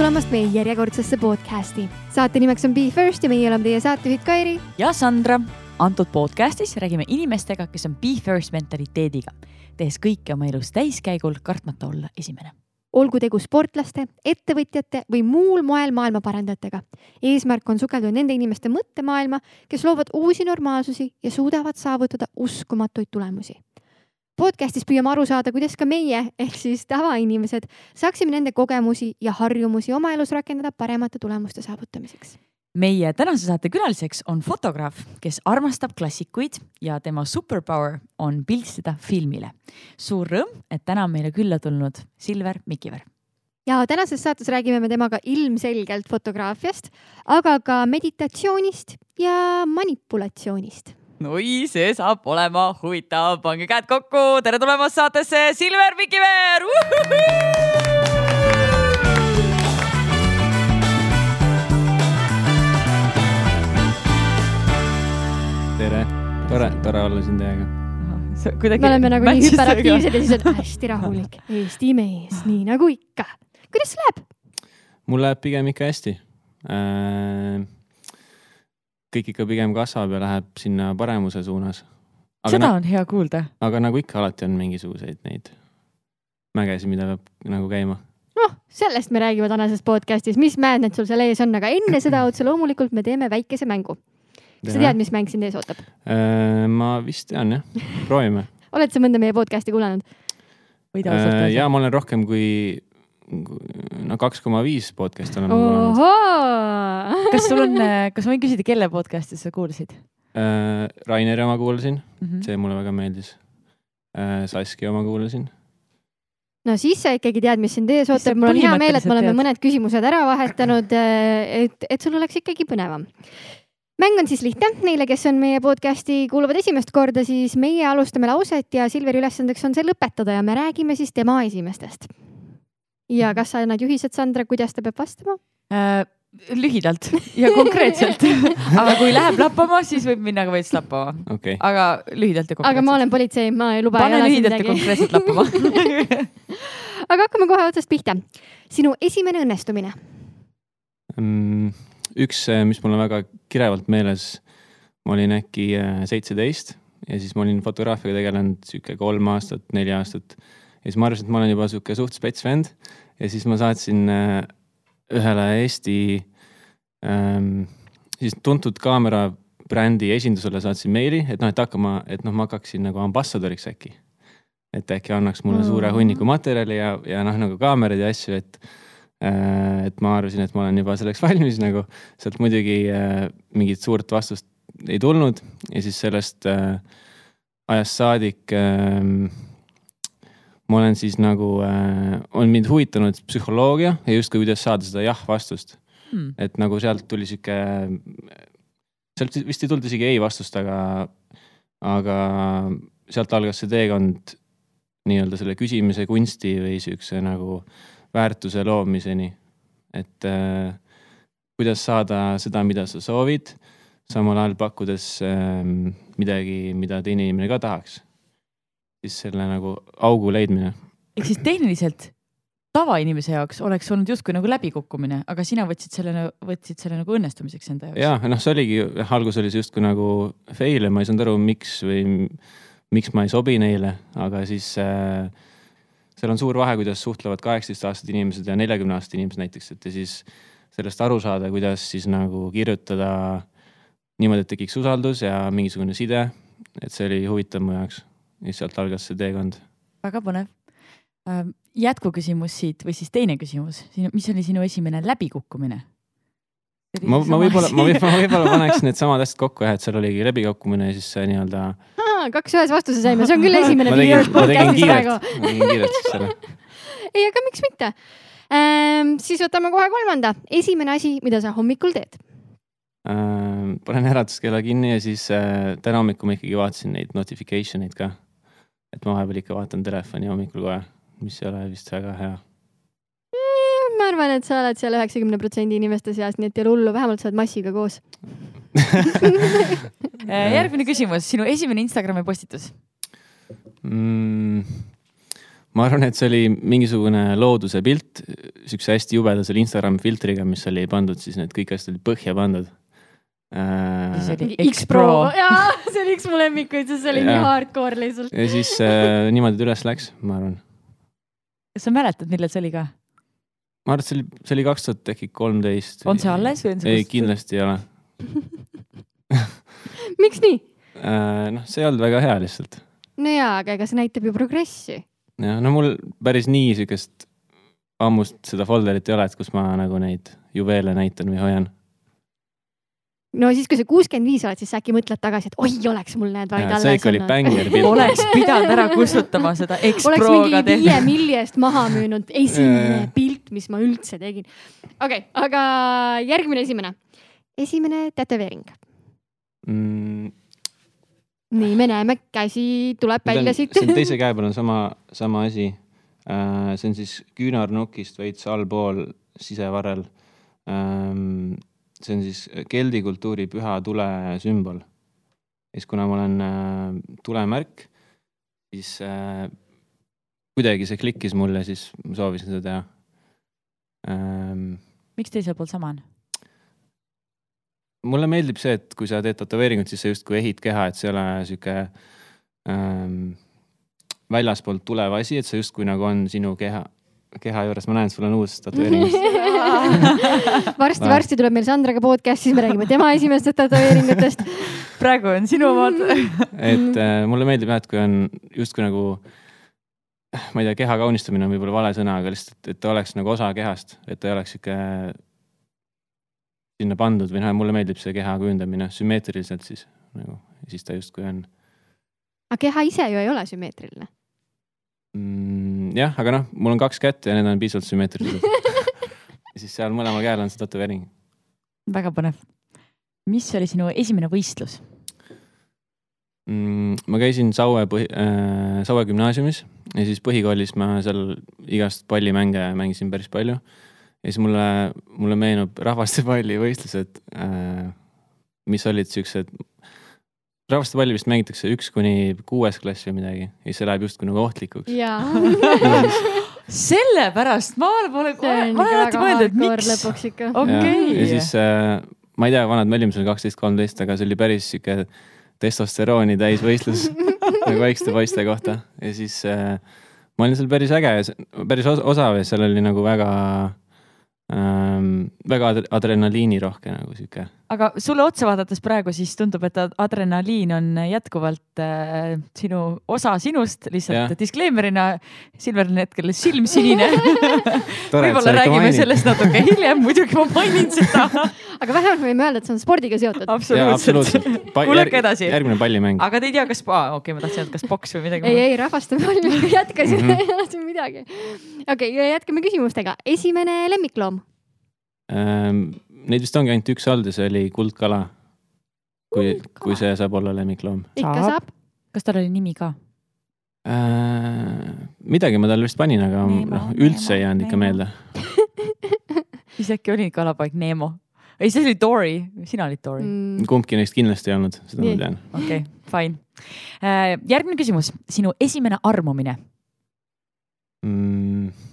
tulemast meie järjekordsesse podcasti. saate nimeks on Be First ja meie oleme teie saatejuhid Kairi. ja Sandra. antud podcastis räägime inimestega, kes on Be First mentaliteediga, tehes kõike oma elus täiskäigul, kartmata olla esimene olgu tegu sportlaste, ettevõtjate või muul moel maailma parandajatega. eesmärk on sukelduda nende inimeste mõttemaailma, kes loovad uusi normaalsusi ja suudavad saavutada uskumatuid tulemusi podcastis püüame aru saada, kuidas ka meie ehk siis tavainimesed saaksime nende kogemusi ja harjumusi oma elus rakendada paremate tulemuste saavutamiseks. meie tänase saate külaliseks on fotograaf, kes armastab klassikuid ja tema superpower on pildistada filmile. suur rõõm, et täna on meile külla tulnud Silver Mikiver ja tänases saates räägime me temaga ilmselgelt fotograafiast, aga ka meditatsioonist ja manipulatsioonist oi, see saab olema huvitav, pange käed kokku, tere tulemast saatesse, Silver Mikiver. tere, tore, tore olla siin teiega. me oleme nagu nii hüperaktiivsed ja siis on hästi rahulik Eesti mees, nii nagu ikka. kuidas läheb? mul läheb pigem ikka hästi äh, kõik ikka pigem kasvab ja läheb sinna paremuse suunas. seda on hea kuulda. aga nagu ikka, alati on mingisuguseid neid mägesid, mida peab nagu käima. noh, sellest me räägime tänases podcast'is, mis mäed need sul seal ees on, aga enne seda otse loomulikult me teeme väikese mängu. kas sa tead, mis mäng sind ees ootab? Äh, ma vist tean jah, proovime oled sa mõnda meie podcast'i kuulanud? öelda? ja ma olen rohkem kui no kaks koma viis podcast'i oleme kuulanud. kas sul on, kas ma võin küsida, kelle podcast'i sa kuulasid äh,? Raineri oma kuulasin mm, -hmm. see mulle väga meeldis äh,. Saskia oma kuulasin. no siis sa ikkagi tead, mis sind ees ootab, mul on hea meel, et me oleme tead. mõned küsimused ära vahetanud, äh, et, et sul oleks ikkagi põnevam mäng on siis lihtne, neile, kes on meie podcast'i kuulavad esimest korda, siis meie alustame lauset ja Silveri ülesandeks on see lõpetada ja me räägime siis tema esimestest ja kas sa annad juhised, Sandra, kuidas ta peab vastama äh,? lühidalt ja konkreetselt aga kui läheb lappama, siis võib minna ka veits lappama okay.. aga lühidalt ja konkreetselt. aga ma olen politsei, ma ei luba. pane lühidalt ja konkreetselt lappama aga hakkame kohe otsast pihta. sinu esimene õnnestumine mm,? üks, äh, mis mul on väga kirevalt meeles, ma olin äkki äh, seitseteist ja siis ma olin fotograafiaga tegelenud sihuke kolm aastat, neli aastat ja siis ma arvasin, et ma olen juba sihuke suht spets vend ja siis ma saatsin äh, ühele Eesti ähm, siis tuntud kaamerabrändi esindusele saatsin meili, et noh, et hakkama, et noh, ma hakkaksin nagu ambassadoriks äkki. et äkki annaks mulle suure hunniku materjali ja, ja noh, nagu kaameraid ja asju, et äh, et ma arvasin, et ma olen juba selleks valmis nagu. sealt muidugi äh, mingit suurt vastust ei tulnud ja siis sellest äh, ajast saadik äh, ma olen siis nagu äh,, on mind huvitanud psühholoogia ja justkui kuidas saada seda jah-vastust. Hmm.. et nagu sealt tuli sihuke, sealt vist ei tulnud isegi ei vastust, aga, aga sealt algas see teekond nii-öelda selle küsimise kunsti või siukse nagu väärtuse loomiseni. et äh, kuidas saada seda, mida sa soovid, samal ajal pakkudes äh, midagi, mida teine inimene ka tahaks siis selle nagu augu leidmine. ehk siis tehniliselt tavainimese jaoks oleks olnud justkui nagu läbikukkumine, aga sina võtsid selle, võtsid selle nagu õnnestumiseks enda jaoks. ja noh, see oligi, alguses oli see justkui nagu fail ja ma ei saanud aru, miks või miks ma ei sobi neile, aga siis äh, seal on suur vahe, kuidas suhtlevad kaheksateistaastased inimesed ja neljakümne aastased inimesed näiteks, et ja siis sellest aru saada, kuidas siis nagu kirjutada niimoodi, et tekiks usaldus ja mingisugune side. et see oli huvitav mu jaoks ja sealt algas see teekond. väga põnev. Ähm, jätkuküsimus siit või siis teine küsimus, mis oli sinu esimene läbikukkumine? ma, ma võib-olla, ma võib-olla, võib-olla paneks needsamad asjad kokku jah, et seal oligi läbikukkumine ja siis see nii-öelda. kaks ühes vastuse saime, see on küll esimene video podcast'is praegu. ma tegin kiirelt siis selle. ei, aga miks mitte ehm,. siis võtame kohe kolmanda, esimene asi, mida sa hommikul teed ehm,. panen äratuskella kinni ja siis äh, täna hommikul ma ikkagi vaatasin neid notification eid ka et ma vahepeal ikka vaatan telefoni hommikul kohe, mis ei ole vist väga hea mm,. ma arvan, et sa oled seal üheksakümne protsendi inimeste seas, nii et ei ole hullu, vähemalt sa oled massiga koos järgmine küsimus, sinu esimene Instagrami postitus mm,? ma arvan, et see oli mingisugune looduse pilt, siukse hästi jubeda selle Instagrami filtriga, mis oli pandud siis need kõik asjad olid põhja pandud äh,. see oli X-Pro. jaa, see oli üks mu lemmikuid, sest see oli nii hardcore lihtsalt. ja siis äh, niimoodi ta üles läks, ma arvan. kas sa mäletad, millal see oli ka? ma arvan, et see oli, see oli kaks tuhat äkki kolmteist. on see alles või on see? ei, kindlasti ei ole miks nii äh,? noh, see ei olnud väga hea lihtsalt. no jaa, aga ega see näitab ju progressi. jah, no mul päris nii siukest ammust seda folderit ei ole, et kus ma nagu neid juveele näitan või hoian no siis, kui sa kuuskümmend viis oled, siis sa äkki mõtled tagasi, et oi, oleks mul need vaid alles olnud. see ikka oli bänger pilt. oleks pidanud ära kustutama seda X-Proga. oleks mingi viie milli eest maha müünud esimene pilt, mis ma üldse tegin. okei okay,, aga järgmine esimene, esimene tätoveering mm.. nii, me näeme, käsi tuleb välja siit. on teise käe peal on sama, sama asi. Äh, see on siis küünarnukist veits allpool sisevarrel ähm, see on siis keldi kultuuri püha tule sümbol. siis, kuna ma olen äh, tulemärk, siis äh, kuidagi see klikkis mulle, siis ma soovisin seda teha ähm,. miks teisel pool sama on? mulle meeldib see, et kui sa teed tätoveeringut, siis sa justkui ehid keha, et see ei ole sihuke ähm, väljaspoolt tulev asi, et see justkui nagu on sinu keha, keha juures, ma näen, sul on uus tätoveering varsti-varsti tuleb meil Sandraga podcast, siis me räägime tema esimestest tätoveeringutest. praegu on sinu omad et äh, mulle meeldib jah, et kui on justkui nagu, ma ei tea, keha kaunistamine on võib-olla vale sõna, aga lihtsalt, et ta oleks nagu osa kehast, et ta ei oleks sihuke sinna pandud või noh, mulle meeldib see keha kujundamine sümmeetriliselt siis nagu, siis ta justkui on. aga keha ise ju ei ole sümmeetriline mm,? jah, aga noh, mul on kaks kätt ja need on piisavalt sümmeetrilised ja siis seal mõlemal käel on see tätoveering. väga põnev. mis oli sinu esimene võistlus mm,? ma käisin Saue põhi äh,, Saue gümnaasiumis ja siis põhikoolis ma seal igast pallimänge mängisin päris palju. ja siis mulle, mulle meenub rahvastepallivõistlused äh,, mis olid siuksed rahvastepalli vist mängitakse üks kuni kuues klass või midagi ja see läheb justkui nagu ohtlikuks. sellepärast ma pole, ma olen alati mõelnud, et miks. okei. Okay.. ja siis äh, ma ei tea, vanad me olime seal kaksteist, kolmteist, aga see oli päris sihuke testosterooni täis võistlus nagu väikeste poiste kohta. Ja siis äh, ma olin seal päris äge, päris osav ja seal oli nagu väga ähm,, väga adrenaliinirohke nagu sihuke aga sulle otsa vaadates praegu siis tundub, et adrenaliin on jätkuvalt äh, sinu osa sinust, lihtsalt disclaimer'ina. Silver on hetkel silmsinine võib-olla räägime mainin. sellest natuke hiljem, muidugi ma mainin seda aga vähemalt võime öelda, et see on spordiga seotud. absoluutselt. kuulake edasi. järgmine pallimäng. aga te ei tea, kas, okei okay,, ma tahtsin öelda, kas poks või midagi. ei, ei rahvastepalli jätkasime mm, -hmm. ei olnud siin midagi. okei okay,, jätkame küsimustega. esimene lemmikloom ähm, Neid vist ongi ainult üks olnud ja see oli kuldkala. kui, kui see saab olla lemmikloom. ikka saab. kas tal oli nimi ka äh,? midagi ma talle vist panin, aga noh, üldse ei jäänud ikka meelde siis äkki oli kalapoeg Neemo? ei, see oli Dory, sina olid Dory mm.. kumbki neist kindlasti ei olnud, seda Nii. ma tean. okei okay,, fine äh,. järgmine küsimus, sinu esimene armumine mm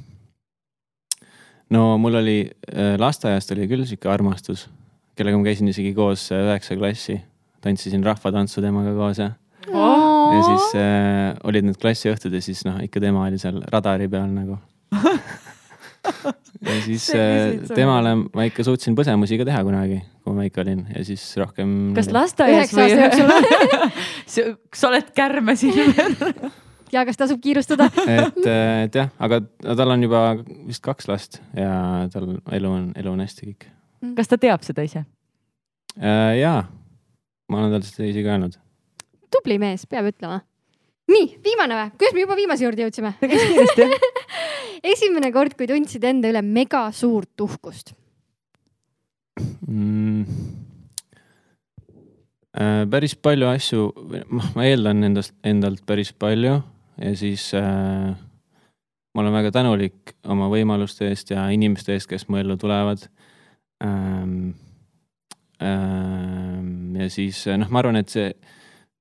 no mul oli äh, lasteaiast oli küll sihuke armastus, kellega ma käisin isegi koos äh, üheksa klassi, tantsisin rahvatantsu temaga koos ja oh.. ja siis äh, olid need klassiõhtud ja siis noh, ikka tema oli seal radari peal nagu. Ja siis äh, temale ma ikka suutsin põsemusi ka teha kunagi, kui ma väike olin. Ja siis rohkem. kas lasteaias või? sa oled kärme silmel ja kas tasub kiirustada et, et jah, aga tal on juba vist kaks last ja tal elu on, elu on hästi kõik. Mm. kas ta teab seda ise äh,? jaa, ma olen talle seda isegi öelnud. tubli mees, peab ütlema. nii, viimane või? kuidas me juba viimase juurde jõudsime esimene kord, kui tundsid enda üle mega suurt uhkust mm.? Äh, päris palju asju, noh, ma eeldan endast, endalt päris palju ja siis äh, ma olen väga tänulik oma võimaluste eest ja inimeste eest, kes mu ellu tulevad ähm,. Ähm, ja siis noh, ma arvan, et see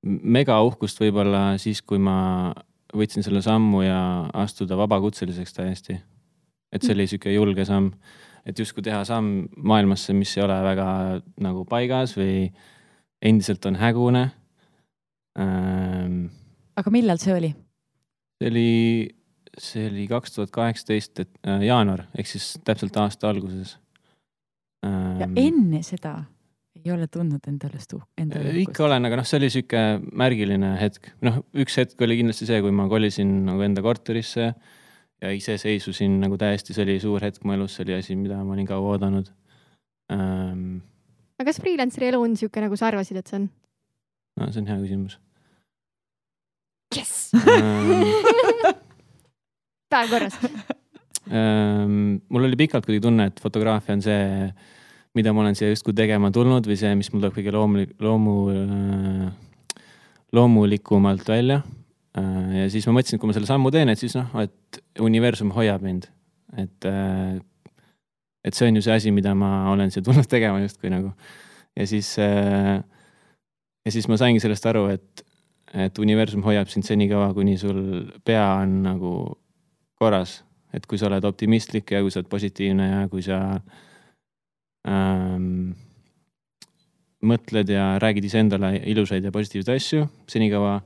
mega uhkust võib-olla siis, kui ma võtsin selle sammu ja astuda vabakutseliseks täiesti. et see oli sihuke julge samm, et justkui teha samm maailmasse, mis ei ole väga nagu paigas või endiselt on hägune ähm,. aga millal see oli? See oli, see oli kaks tuhat kaheksateist äh, jaanuar ehk siis täpselt aasta alguses ähm,. ja enne seda ei ole tundnud endale stu-, endale uhkust? ikka olen, aga noh, see oli sihuke märgiline hetk. noh, üks hetk oli kindlasti see, kui ma kolisin nagu enda korterisse ja iseseisvusin nagu täiesti, see oli suur hetk mu elus, see oli asi, mida ma olin kaua oodanud ähm,. aga kas freelancer'i elu on sihuke, nagu sa arvasid, et see on? no see on hea küsimus. Jess päev korras ähm,. mul oli pikalt kuidagi tunne, et fotograafia on see mida ma olen siia justkui tegema tulnud või see, mis mul tuleb kõige loomulik, loomu, äh, loomulikumalt välja. Äh, ja siis ma mõtlesin, et kui ma selle sammu teen, et siis noh, et universum hoiab mind, et, äh, et see on ju see asi, mida ma olen siia tulnud tegema justkui nagu. ja siis, ja siis ma saingi sellest aru, et, et universum hoiab sind senikaua, kuni sul pea on nagu korras. et kui sa oled optimistlik ja kui sa oled positiivne ja kui sa äh, ähm, mõtled ja räägid iseendale ilusaid ja positiivseid asju, senikaua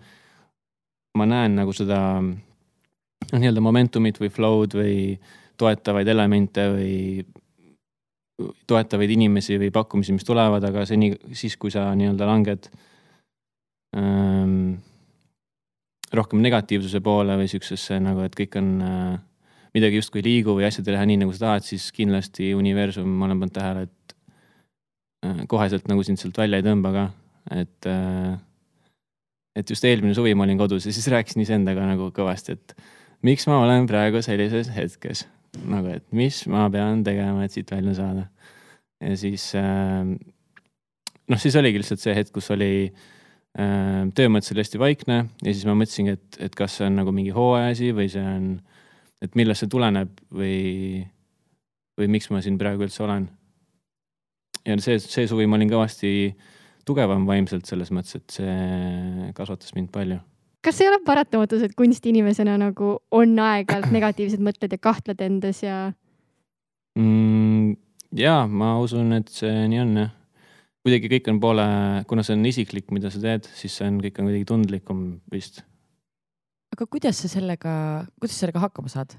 ma näen nagu seda noh, nii-öelda momentumit või flow'd või toetavaid elemente või toetavaid inimesi või pakkumisi, mis tulevad, aga seni, siis kui sa nii-öelda langed ähm, rohkem negatiivsuse poole või siuksesse nagu, et kõik on äh, midagi justkui ei liigu või asjad ei lähe nii, nagu sa tahad, siis kindlasti universum, ma olen pannud tähele, et äh, koheselt nagu sind sealt välja ei tõmba ka, et. Äh, et just eelmine suvi ma olin kodus ja siis rääkisin iseendaga nagu kõvasti, et miks ma olen praegu sellises hetkes. nagu, et mis ma pean tegema, et siit välja saada. ja siis äh, noh, siis oligi lihtsalt see hetk, kus oli töö mõttes oli hästi vaikne ja siis ma mõtlesingi, et, et kas see on nagu mingi hooaja asi või see on et millest see tuleneb või, või miks ma siin praegu üldse olen. ja see, see suvi ma olin kõvasti tugevam vaimselt selles mõttes, et see kasvatas mind palju. kas ei ole paratamatus, et kunstiinimesena nagu on aeg-ajalt negatiivsed mõtted ja kahtled endas ja mm,? ja ma usun, et see nii on jah. Kuidagi kõik on poole, kuna see on isiklik, mida sa teed, siis see on, kõik on kuidagi tundlikum vist aga kuidas sa sellega, kuidas sa sellega hakkama saad?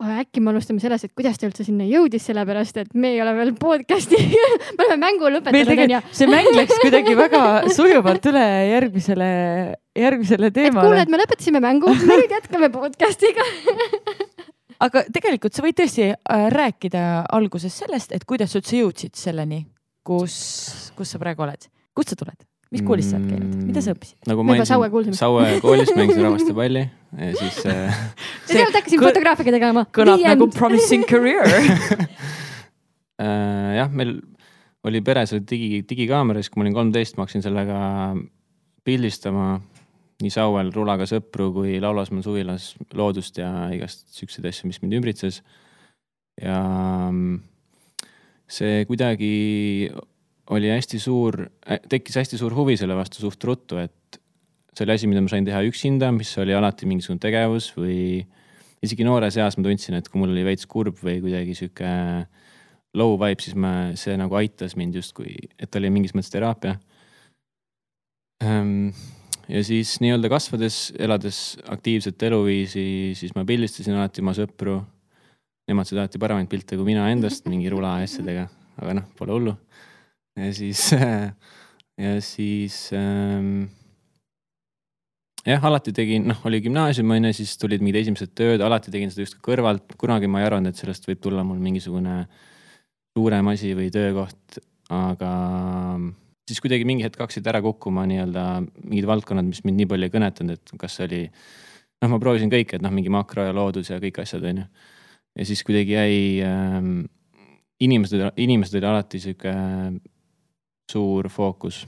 äkki me alustame sellest, et kuidas ta üldse sinna jõudis, sellepärast et me ei ole veel podcast'i me oleme mängu lõpetanud, onju. see mäng läks kuidagi väga sujuvalt üle järgmisele, järgmisele teemale. kuule, et me lõpetasime mängu, me nüüd jätkame podcast'iga aga tegelikult sa võid tõesti äh, rääkida alguses sellest, et kuidas sa üldse jõudsid selleni, kus, kus sa praegu oled, kust sa tuled? mis koolis sa oled käinud, mida sa õppisid? nagu ma mainisin, Saue koolis mängisin rahvastepalli ja siis äh.... sealt hakkasin fotograafiaga tegema. kõlab nagu promising career äh, jah, meil oli peres oli digi, digikaamera, siis kui ma olin kolmteist, ma hakkasin sellega pildistama nii Sauel rulaga sõpru kui Laulasmaal suvilas loodust ja igast siukseid asju, mis mind ümbritses. ja mm, see kuidagi oli hästi suur, tekkis hästi suur huvi selle vastu suht ruttu, et see oli asi, mida ma sain teha üksinda, mis oli alati mingisugune tegevus või isegi noores eas ma tundsin, et kui mul oli veits kurb või kuidagi sihuke low vibe, siis ma, see nagu aitas mind justkui, et oli mingis mõttes teraapia. Ehm, ja siis nii-öelda kasvades, elades aktiivset eluviisi, siis ma pildistasin alati oma sõpru. Nemad said alati paremaid pilte kui mina endast mingi rula asjadega, aga noh, pole hullu ja siis, ja siis ähm, jah, alati tegin, noh, oli gümnaasium on ju, siis tulid mingid esimesed tööd, alati tegin seda justkui kõrvalt, kunagi ma ei arvanud, et sellest võib tulla mul mingisugune suurem asi või töökoht, aga siis kuidagi mingi hetk hakkasid ära kukkuma nii-öelda mingid valdkonnad, mis mind nii palju ei kõnetanud, et kas see oli, noh, ma proovisin kõike, et noh, mingi makro ja loodus ja kõik asjad, on ju. Ja siis kuidagi jäi ähm,, inimesed, inimesed olid alati sihuke suur fookus.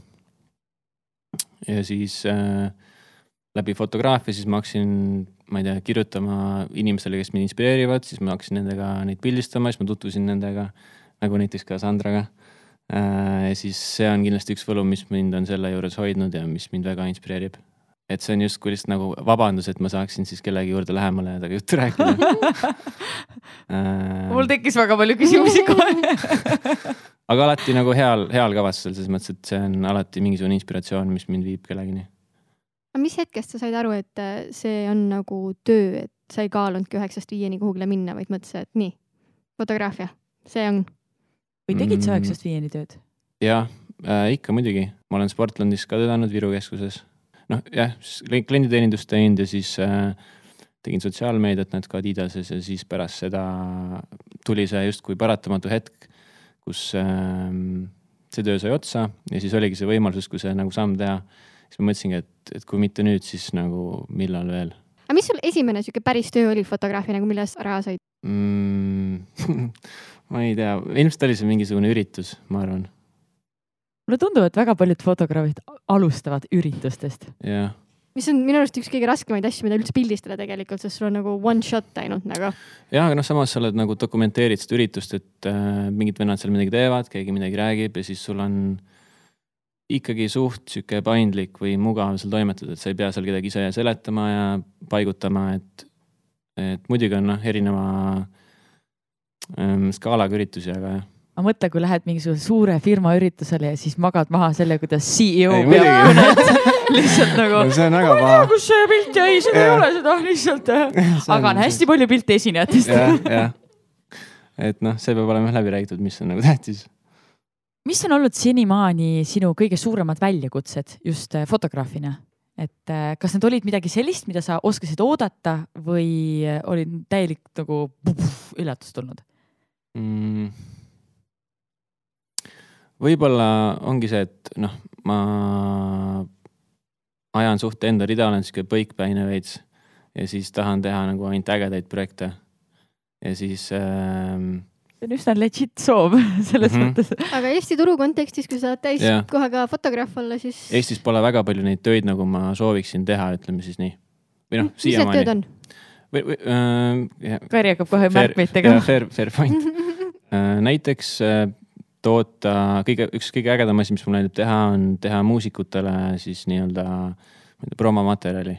ja siis äh, läbi fotograafia, siis ma hakkasin, ma ei tea, kirjutama inimestele, kes mind inspireerivad, siis ma hakkasin nendega neid pildistama, siis ma tutvusin nendega nagu näiteks ka Sandraga äh,. ja siis see on kindlasti üks võlu, mis mind on selle juures hoidnud ja mis mind väga inspireerib. Et see on justkui lihtsalt nagu vabandus, et ma saaksin siis kellegi juurde lähemale temaga juttu rääkida mul tekkis väga palju küsimusi kohe aga alati nagu heal, heal kavatsusel, selles mõttes, et see on alati mingisugune inspiratsioon, mis mind viib kellegini. aga mis hetkest sa said aru, et äh, see on nagu töö, et sa ei kaalunudki üheksast viieni kuhugile minna, vaid mõtlesid, et nii, fotograafia, see on. või tegid sa mm. üheksast viieni tööd? jah äh,, ikka muidugi, ma olen Sportlandis ka töötanud Viru keskuses noh, jah, klienditeenindust teinud ja siis äh, tegin sotsiaalmeediat natuke Adidases ja siis pärast seda tuli see justkui paratamatu hetk, kus äh, see töö sai otsa ja siis oligi see võimalus justkui see nagu samm teha. siis ma mõtlesingi, et, et kui mitte nüüd, siis nagu millal veel. aga mis sul esimene sihuke päris töö oli fotograafi nagu, mille eest raha said mm, ma ei tea, ilmselt oli see mingisugune üritus, ma arvan mulle tundub, et väga paljud fotograafid alustavad üritustest. jah. mis on minu arust üks kõige raskemaid asju, mida üldse pildistada tegelikult, sest sul on nagu one shot ainult nagu. ja, aga noh, samas sa oled nagu dokumenteerid seda üritust, et äh, mingid vennad seal midagi teevad, keegi midagi räägib ja siis sul on ikkagi suht sihuke paindlik või mugav seal toimetada, et sa ei pea seal kedagi ise seletama ja paigutama, et, et muidugi on noh, erineva ähm, skaalaga üritusi, aga jah aga mõtle, kui lähed mingisuguse suure firma üritusele ja siis magad maha selle, kuidas CEO ei, peab lihtsalt nagu no,. on väga paha. kus see pilt jäi, siin ei ole seda lihtsalt. aga on hästi palju pilte esinejatest. jah, jah. et noh, see peab olema läbi räägitud, mis on nagu tähtis. mis on olnud senimaani sinu kõige suuremad väljakutsed just äh, fotograafina? et äh, kas need olid midagi sellist, mida sa oskasid oodata või äh, olid täielik nagu puh, üllatus tulnud mm.? Võib-olla ongi see, et noh, ma ajan suht enda rida, olen sihuke põikpäine veits ja siis tahan teha nagu ainult ägedaid projekte. ja siis ähm, see on üsna legit soov selles mm -hmm. mõttes. aga Eesti turu kontekstis, kui sa oled täiskohaga fotograaf olla, siis. Eestis pole väga palju neid töid, nagu ma sooviksin teha, ütleme siis nii. või noh, siiamaani. mis need tööd on? või, või äh,. Kari hakkab kohe märkmeid tegema. Fair, fair point äh, näiteks äh, toota, kõige, üks kõige ägedam asi, mis mul meeldib teha, on teha muusikutele siis nii-öelda, promomaterjali.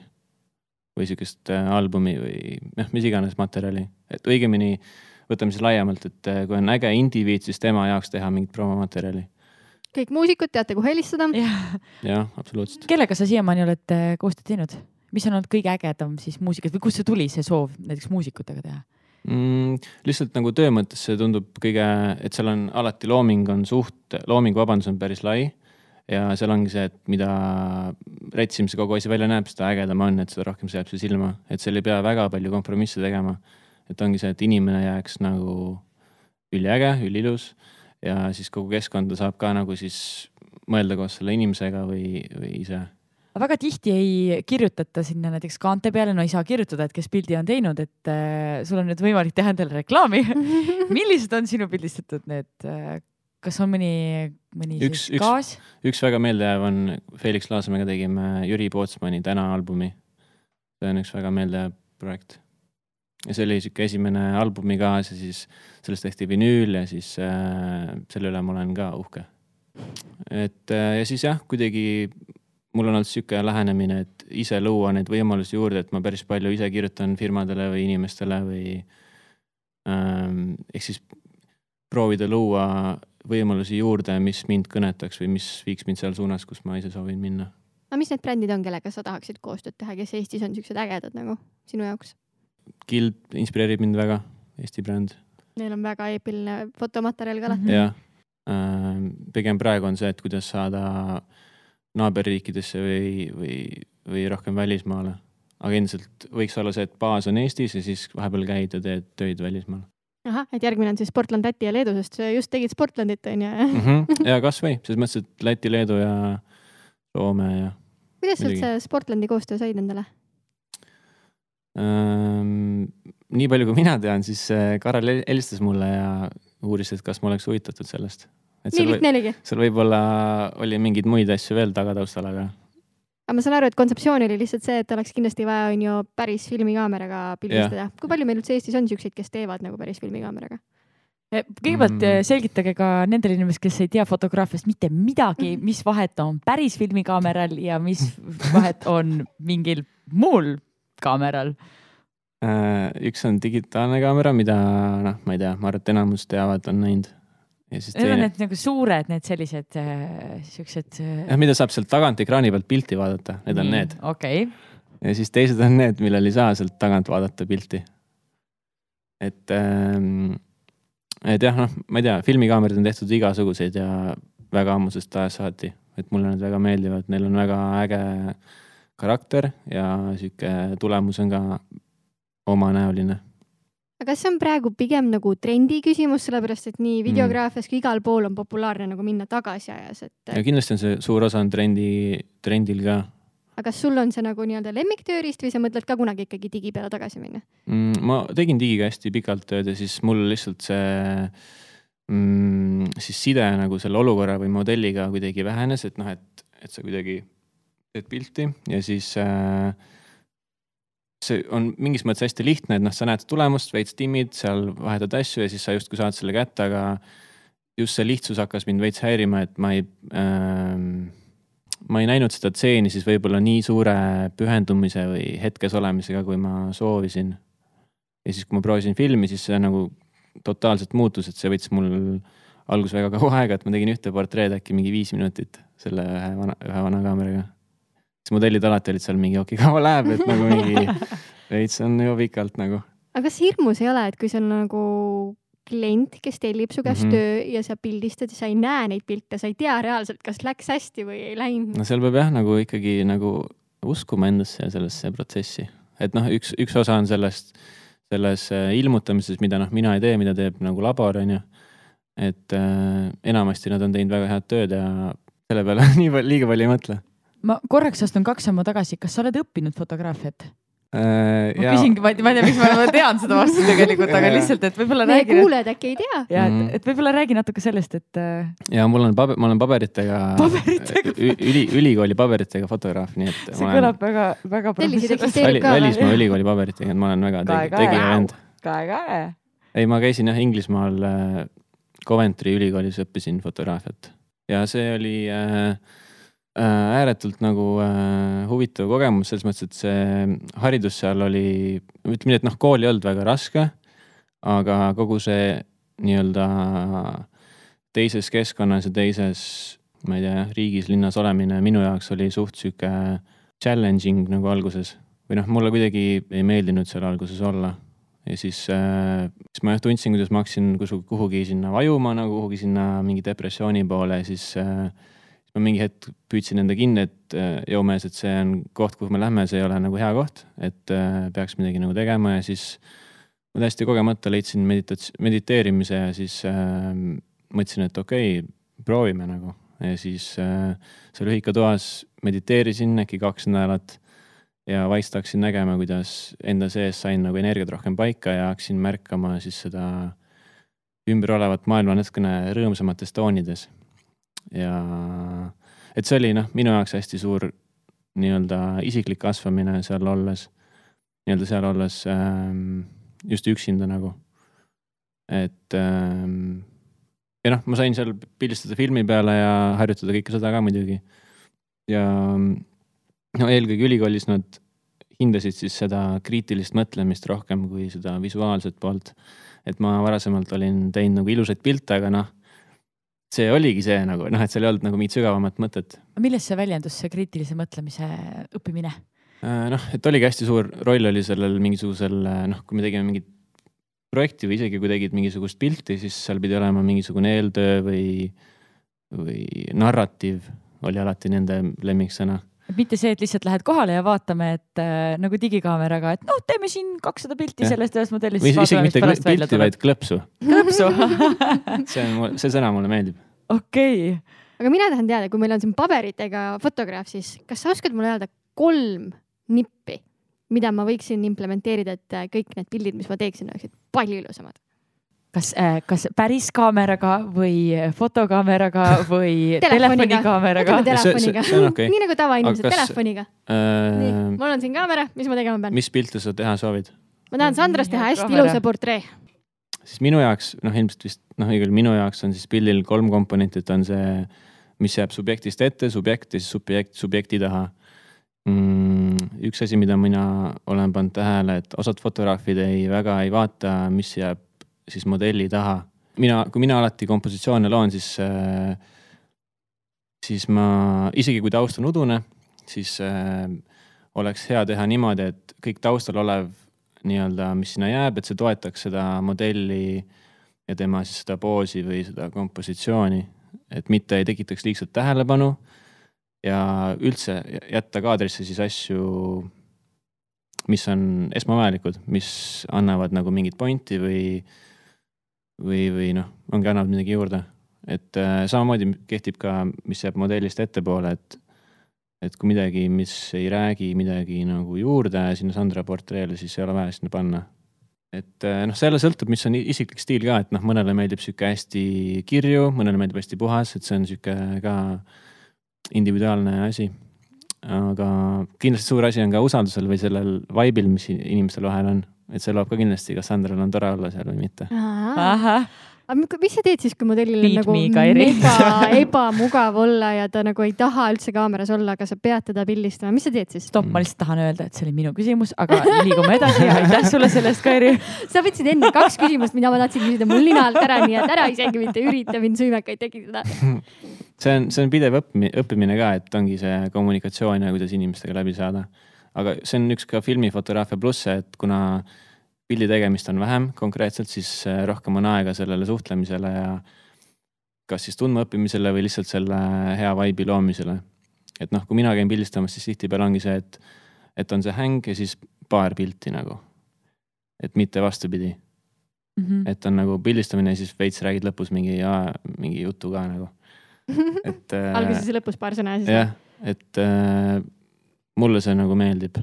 või sihukest äh, albumi või noh, mis iganes materjali, et õigemini võtame siis laiemalt, et äh, kui on äge indiviid, siis tema jaoks teha mingit promomaterjali kõik muusikud teate, kuhu helistada. jah, absoluutselt. kellega sa siiamaani oled äh, koostööd teinud? mis on olnud kõige ägedam siis muusikat või kust see tuli, see soov näiteks muusikutega teha? Mm,? lihtsalt nagu töö mõttes see tundub kõige, et seal on alati looming on suht, loominguvabandus on päris lai. ja seal ongi see, et mida rätsim see kogu asi välja näeb, seda ägedam on, et seda rohkem see jääb see silma, et seal ei pea väga palju kompromisse tegema. et ongi see, et inimene jääks nagu üliäge, üliilus ja siis kogu keskkonda saab ka nagu siis mõelda koos selle inimesega või, või ise väga tihti ei kirjutata sinna näiteks kaante peale, no ei saa kirjutada, et kes pildi on teinud, et äh, sul on nüüd võimalik teha endale reklaami millised on sinu pildistatud need äh,, kas on mõni, mõni üks, siis kaas? üks väga meeldejääv on, Felix Laasamäega tegime Jüri Pootsmani Täna albumi. see on üks väga meeldejääv projekt. ja see oli sihuke esimene albumi kaas ja siis sellest tehti vinüül ja siis äh, selle üle ma olen ka uhke. et äh, ja siis jah, kuidagi mul on olnud sihuke lähenemine, et ise luua neid võimalusi juurde, et ma päris palju ise kirjutan firmadele või inimestele või ähm,. ehk siis proovida luua võimalusi juurde, mis mind kõnetaks või mis viiks mind seal suunas, kus ma ise soovin minna. aga mis need brändid on, kellega sa tahaksid koostööd teha, kes Eestis on siuksed ägedad nagu sinu jaoks? Guild inspireerib mind väga, Eesti bränd. Neil on väga eepiline fotomaterjal ka alati. jah ähm,, pigem praegu on see, et kuidas saada äh, naaberriikidesse või, või, või rohkem välismaale. aga endiselt võiks olla see, et baas on Eestis ja siis vahepeal käid ja teed töid välismaal. ahah, et järgmine on siis Sportland, Läti ja Leedu, sest sa just tegid Sportlandit on ju. -hmm. ja kasvõi, selles mõttes, et Läti, Leedu ja Soome ja. kuidas sa üldse Sportlandi koostöö said endale ähm,? nii palju, kui mina tean, siis äh, Karel helistas mulle ja uuris, et kas ma oleks huvitatud sellest nii lihtne oligi. seal võib-olla oli mingeid muid asju veel tagataustal, aga. aga ma saan aru, et kontseptsioon oli lihtsalt see, et oleks kindlasti vaja, on ju, päris filmikaameraga pildistada. kui palju meil üldse Eestis on siukseid, kes teevad nagu päris filmikaameraga? kõigepealt mm. selgitage ka nendele inimestele, kes ei tea fotograafiast mitte midagi, mis vahet on päris filmikaameral ja mis vahet on mingil muul kaameral Äh, üks on digitaalne kaamera, mida noh, ma ei tea, ma arvan, et enamus teavad, on näinud. Need teine... on need nagu suured, need sellised äh, siuksed äh.... jah, mida saab sealt tagant ekraani pealt pilti vaadata, need Nii, on need. okei okay.. ja siis teised on need, millel ei saa sealt tagant vaadata pilti. et ähm,, et jah, noh, ma ei tea, filmikaamerad on tehtud igasuguseid ja väga ammusest ajast saati, et mulle need väga meeldivad, neil on väga äge karakter ja sihuke tulemus on ka omanäoline. Aga kas see on praegu pigem nagu trendi küsimus, sellepärast et nii mm. videograafias kui igal pool on populaarne nagu minna tagasi ajas, et. ja kindlasti on see suur osa on trendi, trendil ka. aga kas sul on see nagu nii-öelda lemmiktööriist või sa mõtled ka kunagi ikkagi digi peale tagasi minna mm,? ma tegin digiga hästi pikalt tööd ja siis mul lihtsalt see mm, siis side nagu selle olukorra või modelliga kuidagi vähenes, et noh, et, et sa kuidagi teed pilti ja siis äh, see on mingis mõttes hästi lihtne, et noh, sa näed tulemust, veits timmid, seal vahetad asju ja siis sa justkui saad selle kätte, aga just see lihtsus hakkas mind veits häirima, et ma ei ähm,, ma ei näinud seda tseeni siis võib-olla nii suure pühendumise või hetkes olemisega, kui ma soovisin. ja siis, kui ma proovisin filmi, siis see nagu totaalselt muutus, et see võttis mul alguses väga kaua aega, et ma tegin ühte portreed äkki mingi viis minutit selle ühe vana, ühe vana kaameraga modellid alati olid seal mingi, okei okay,, kaua läheb, et nagu mingi veits on juba pikalt nagu. aga kas hirmus ei ole, et kui sul nagu klient, kes tellib su käest mm -hmm. töö ja sa pildistad ja sa ei näe neid pilte, sa ei tea reaalselt, kas läks hästi või ei läinud? no seal peab jah, nagu ikkagi nagu uskuma endasse ja sellesse protsessi, et noh, üks, üks osa on sellest, selles äh, ilmutamises, mida noh, mina ei tee, mida teeb nagu labor, on ju. et äh, enamasti nad on teinud väga head tööd ja selle peale nii palju, liiga palju ei mõtle ma korraks astun kaks sammu tagasi, kas sa oled õppinud fotograafiat? Äh, ma ja... küsingi, ma ei tea, miks ma tean seda vastust tegelikult, aga lihtsalt, et võib-olla räägi. meie kuulajad äkki ei tea. ja et, mhm. et võib-olla räägi natuke sellest, et. Äh, ja mul on paber, ma olen paberitega, paberitega. üli, ülikooli paberitega fotograaf, nii et. see olen... kõlab väga, väga professionaalselt. välismaa ülikooli paberitega, et ma olen väga tegija vend. kae-kae. ei, ma käisin jah Inglismaal äh, Coventry ülikoolis õppisin fotograafiat ja see oli Äh, ääretult nagu äh, huvitav kogemus selles mõttes, et see haridus seal oli, ütleme nii, et noh, kool ei olnud väga raske, aga kogu see nii-öelda teises keskkonnas ja teises, ma ei tea, riigis, linnas olemine minu jaoks oli suht sihuke challenging nagu alguses või noh, mulle kuidagi ei meeldinud seal alguses olla. ja siis äh,, siis ma jah tundsin, kuidas ma hakkasin kuhugi sinna vajuma nagu kuhugi sinna mingi depressiooni poole ja siis äh, ma mingi hetk püüdsin enda kinni, et äh, jõumees, et see on koht, kuhu me lähme, see ei ole nagu hea koht, et äh, peaks midagi nagu tegema ja siis ma täiesti kogemata leidsin meditats-, mediteerimise ja siis äh, mõtlesin, et okei okay,, proovime nagu. ja siis äh, seal ühikatoas mediteerisin äkki kaks nädalat ja vaikselt hakkasin nägema, kuidas enda sees sain nagu energiat rohkem paika ja hakkasin märkama siis seda ümber olevat maailma natukene rõõmsamates toonides ja et see oli noh, minu jaoks hästi suur nii-öelda isiklik kasvamine seal olles, nii-öelda seal olles ähm, just üksinda nagu. et ähm, ja noh, ma sain seal pildistada filmi peale ja harjutada kõike seda ka muidugi. ja no eelkõige ülikoolis nad hindasid siis seda kriitilist mõtlemist rohkem kui seda visuaalset poolt. et ma varasemalt olin teinud nagu ilusaid pilte, aga noh see oligi see nagu noh, et seal ei olnud nagu mingit sügavamat mõtet. milles see väljendus, see kriitilise mõtlemise õppimine? Äh, noh, et oligi hästi suur roll oli sellel mingisugusel noh, kui me tegime mingit projekti või isegi kui tegid mingisugust pilti, siis seal pidi olema mingisugune eeltöö või, või narratiiv oli alati nende lemmiksõna mitte see, et lihtsalt lähed kohale ja vaatame, et äh, nagu digikaameraga, et noh, teeme siin kakssada pilti ja. sellest ühest modellist. isegi mitte pilti, vaid klõpsu. klõpsu see on, see sõna mulle meeldib. okei okay.. aga mina tahan teada, kui meil on siin paberitega fotograaf, siis kas sa oskad mulle öelda kolm nippi, mida ma võiksin implementeerida, et kõik need pildid, mis ma teeksin, oleksid palju ilusamad? Kas, äh, kas päris kaameraga või fotokaameraga või telefonikaameraga? telefoniga, okay. nii nagu tavainimesed telefoniga äh.... mul on siin kaamera, mis ma tegema pean? mis pilte sa teha soovid? ma tahan Sandrast teha hästi ilusa portree. siis minu jaoks noh, ilmselt vist noh, igal minu jaoks on siis pildil kolm komponenti, et on see, mis jääb subjektist ette, subjekt ja siis subjekt, subjekti taha mm,. üks asi, mida mina olen pannud tähele, et osad fotograafid ei, väga ei vaata, mis jääb siis modelli taha. mina, kui mina alati kompositsioone loon, siis äh, siis ma, isegi kui taust on udune, siis äh, oleks hea teha niimoodi, et kõik taustal olev nii-öelda, mis sinna jääb, et see toetaks seda modelli ja tema siis seda poosi või seda kompositsiooni, et mitte ei tekitaks liigset tähelepanu ja üldse jätta kaadrisse siis asju, mis on esmavajalikud, mis annavad nagu mingit pointi või, või, või noh, ongi, annavad midagi juurde et äh, samamoodi kehtib ka, mis jääb modellist ettepoole, et, et kui midagi, mis ei räägi midagi nagu juurde sinna Sandra portreele, siis ei ole vaja sinna panna. et äh, noh, selle sõltub, mis on isiklik stiil ka, et noh, mõnele meeldib sihuke hästi kirju, mõnele meeldib hästi puhas, et see on sihuke ka individuaalne asi. aga kindlasti suur asi on ka usaldusel või sellel vibe'il, mis inimestel vahel on, et see loob ka kindlasti, kas Sandral on tore olla seal või mitte. aga mis sa teed siis, kui modellil on nagu mega ebamugav olla ja ta nagu ei taha üldse kaameras olla, aga sa pead teda pildistama, mis sa teed siis? stopp, ma lihtsalt tahan öelda, et see oli minu küsimus, aga liigume edasi. aitäh sulle selle eest, Kairi. sa võtsid enne kaks küsimust, mida ma tahtsin küsida mul nina alt ära, nii et ära isegi mitte ürita mind sõimekaid tekitada. see on, see on pidev õppimine, õppimine ka, et ongi see kommunikatsioon ja kuidas inimestega läbi saada. Aga see on üks ka filmifotograafia plusse, et kuna pildi tegemist on vähem konkreetselt, siis äh, rohkem on aega sellele suhtlemisele ja kas siis tundmaõppimisele või lihtsalt selle hea vibe'i loomisele. et noh, kui mina käin pildistamas, siis tihtipeale ongi see, et, et on see häng ja siis paar pilti nagu. et mitte vastupidi mm. -hmm. et on nagu pildistamine ja siis veits räägid lõpus mingi, mingi jutu ka nagu. et äh, alguses ja lõpus paar sõna siis. jah, et äh, mulle see nagu meeldib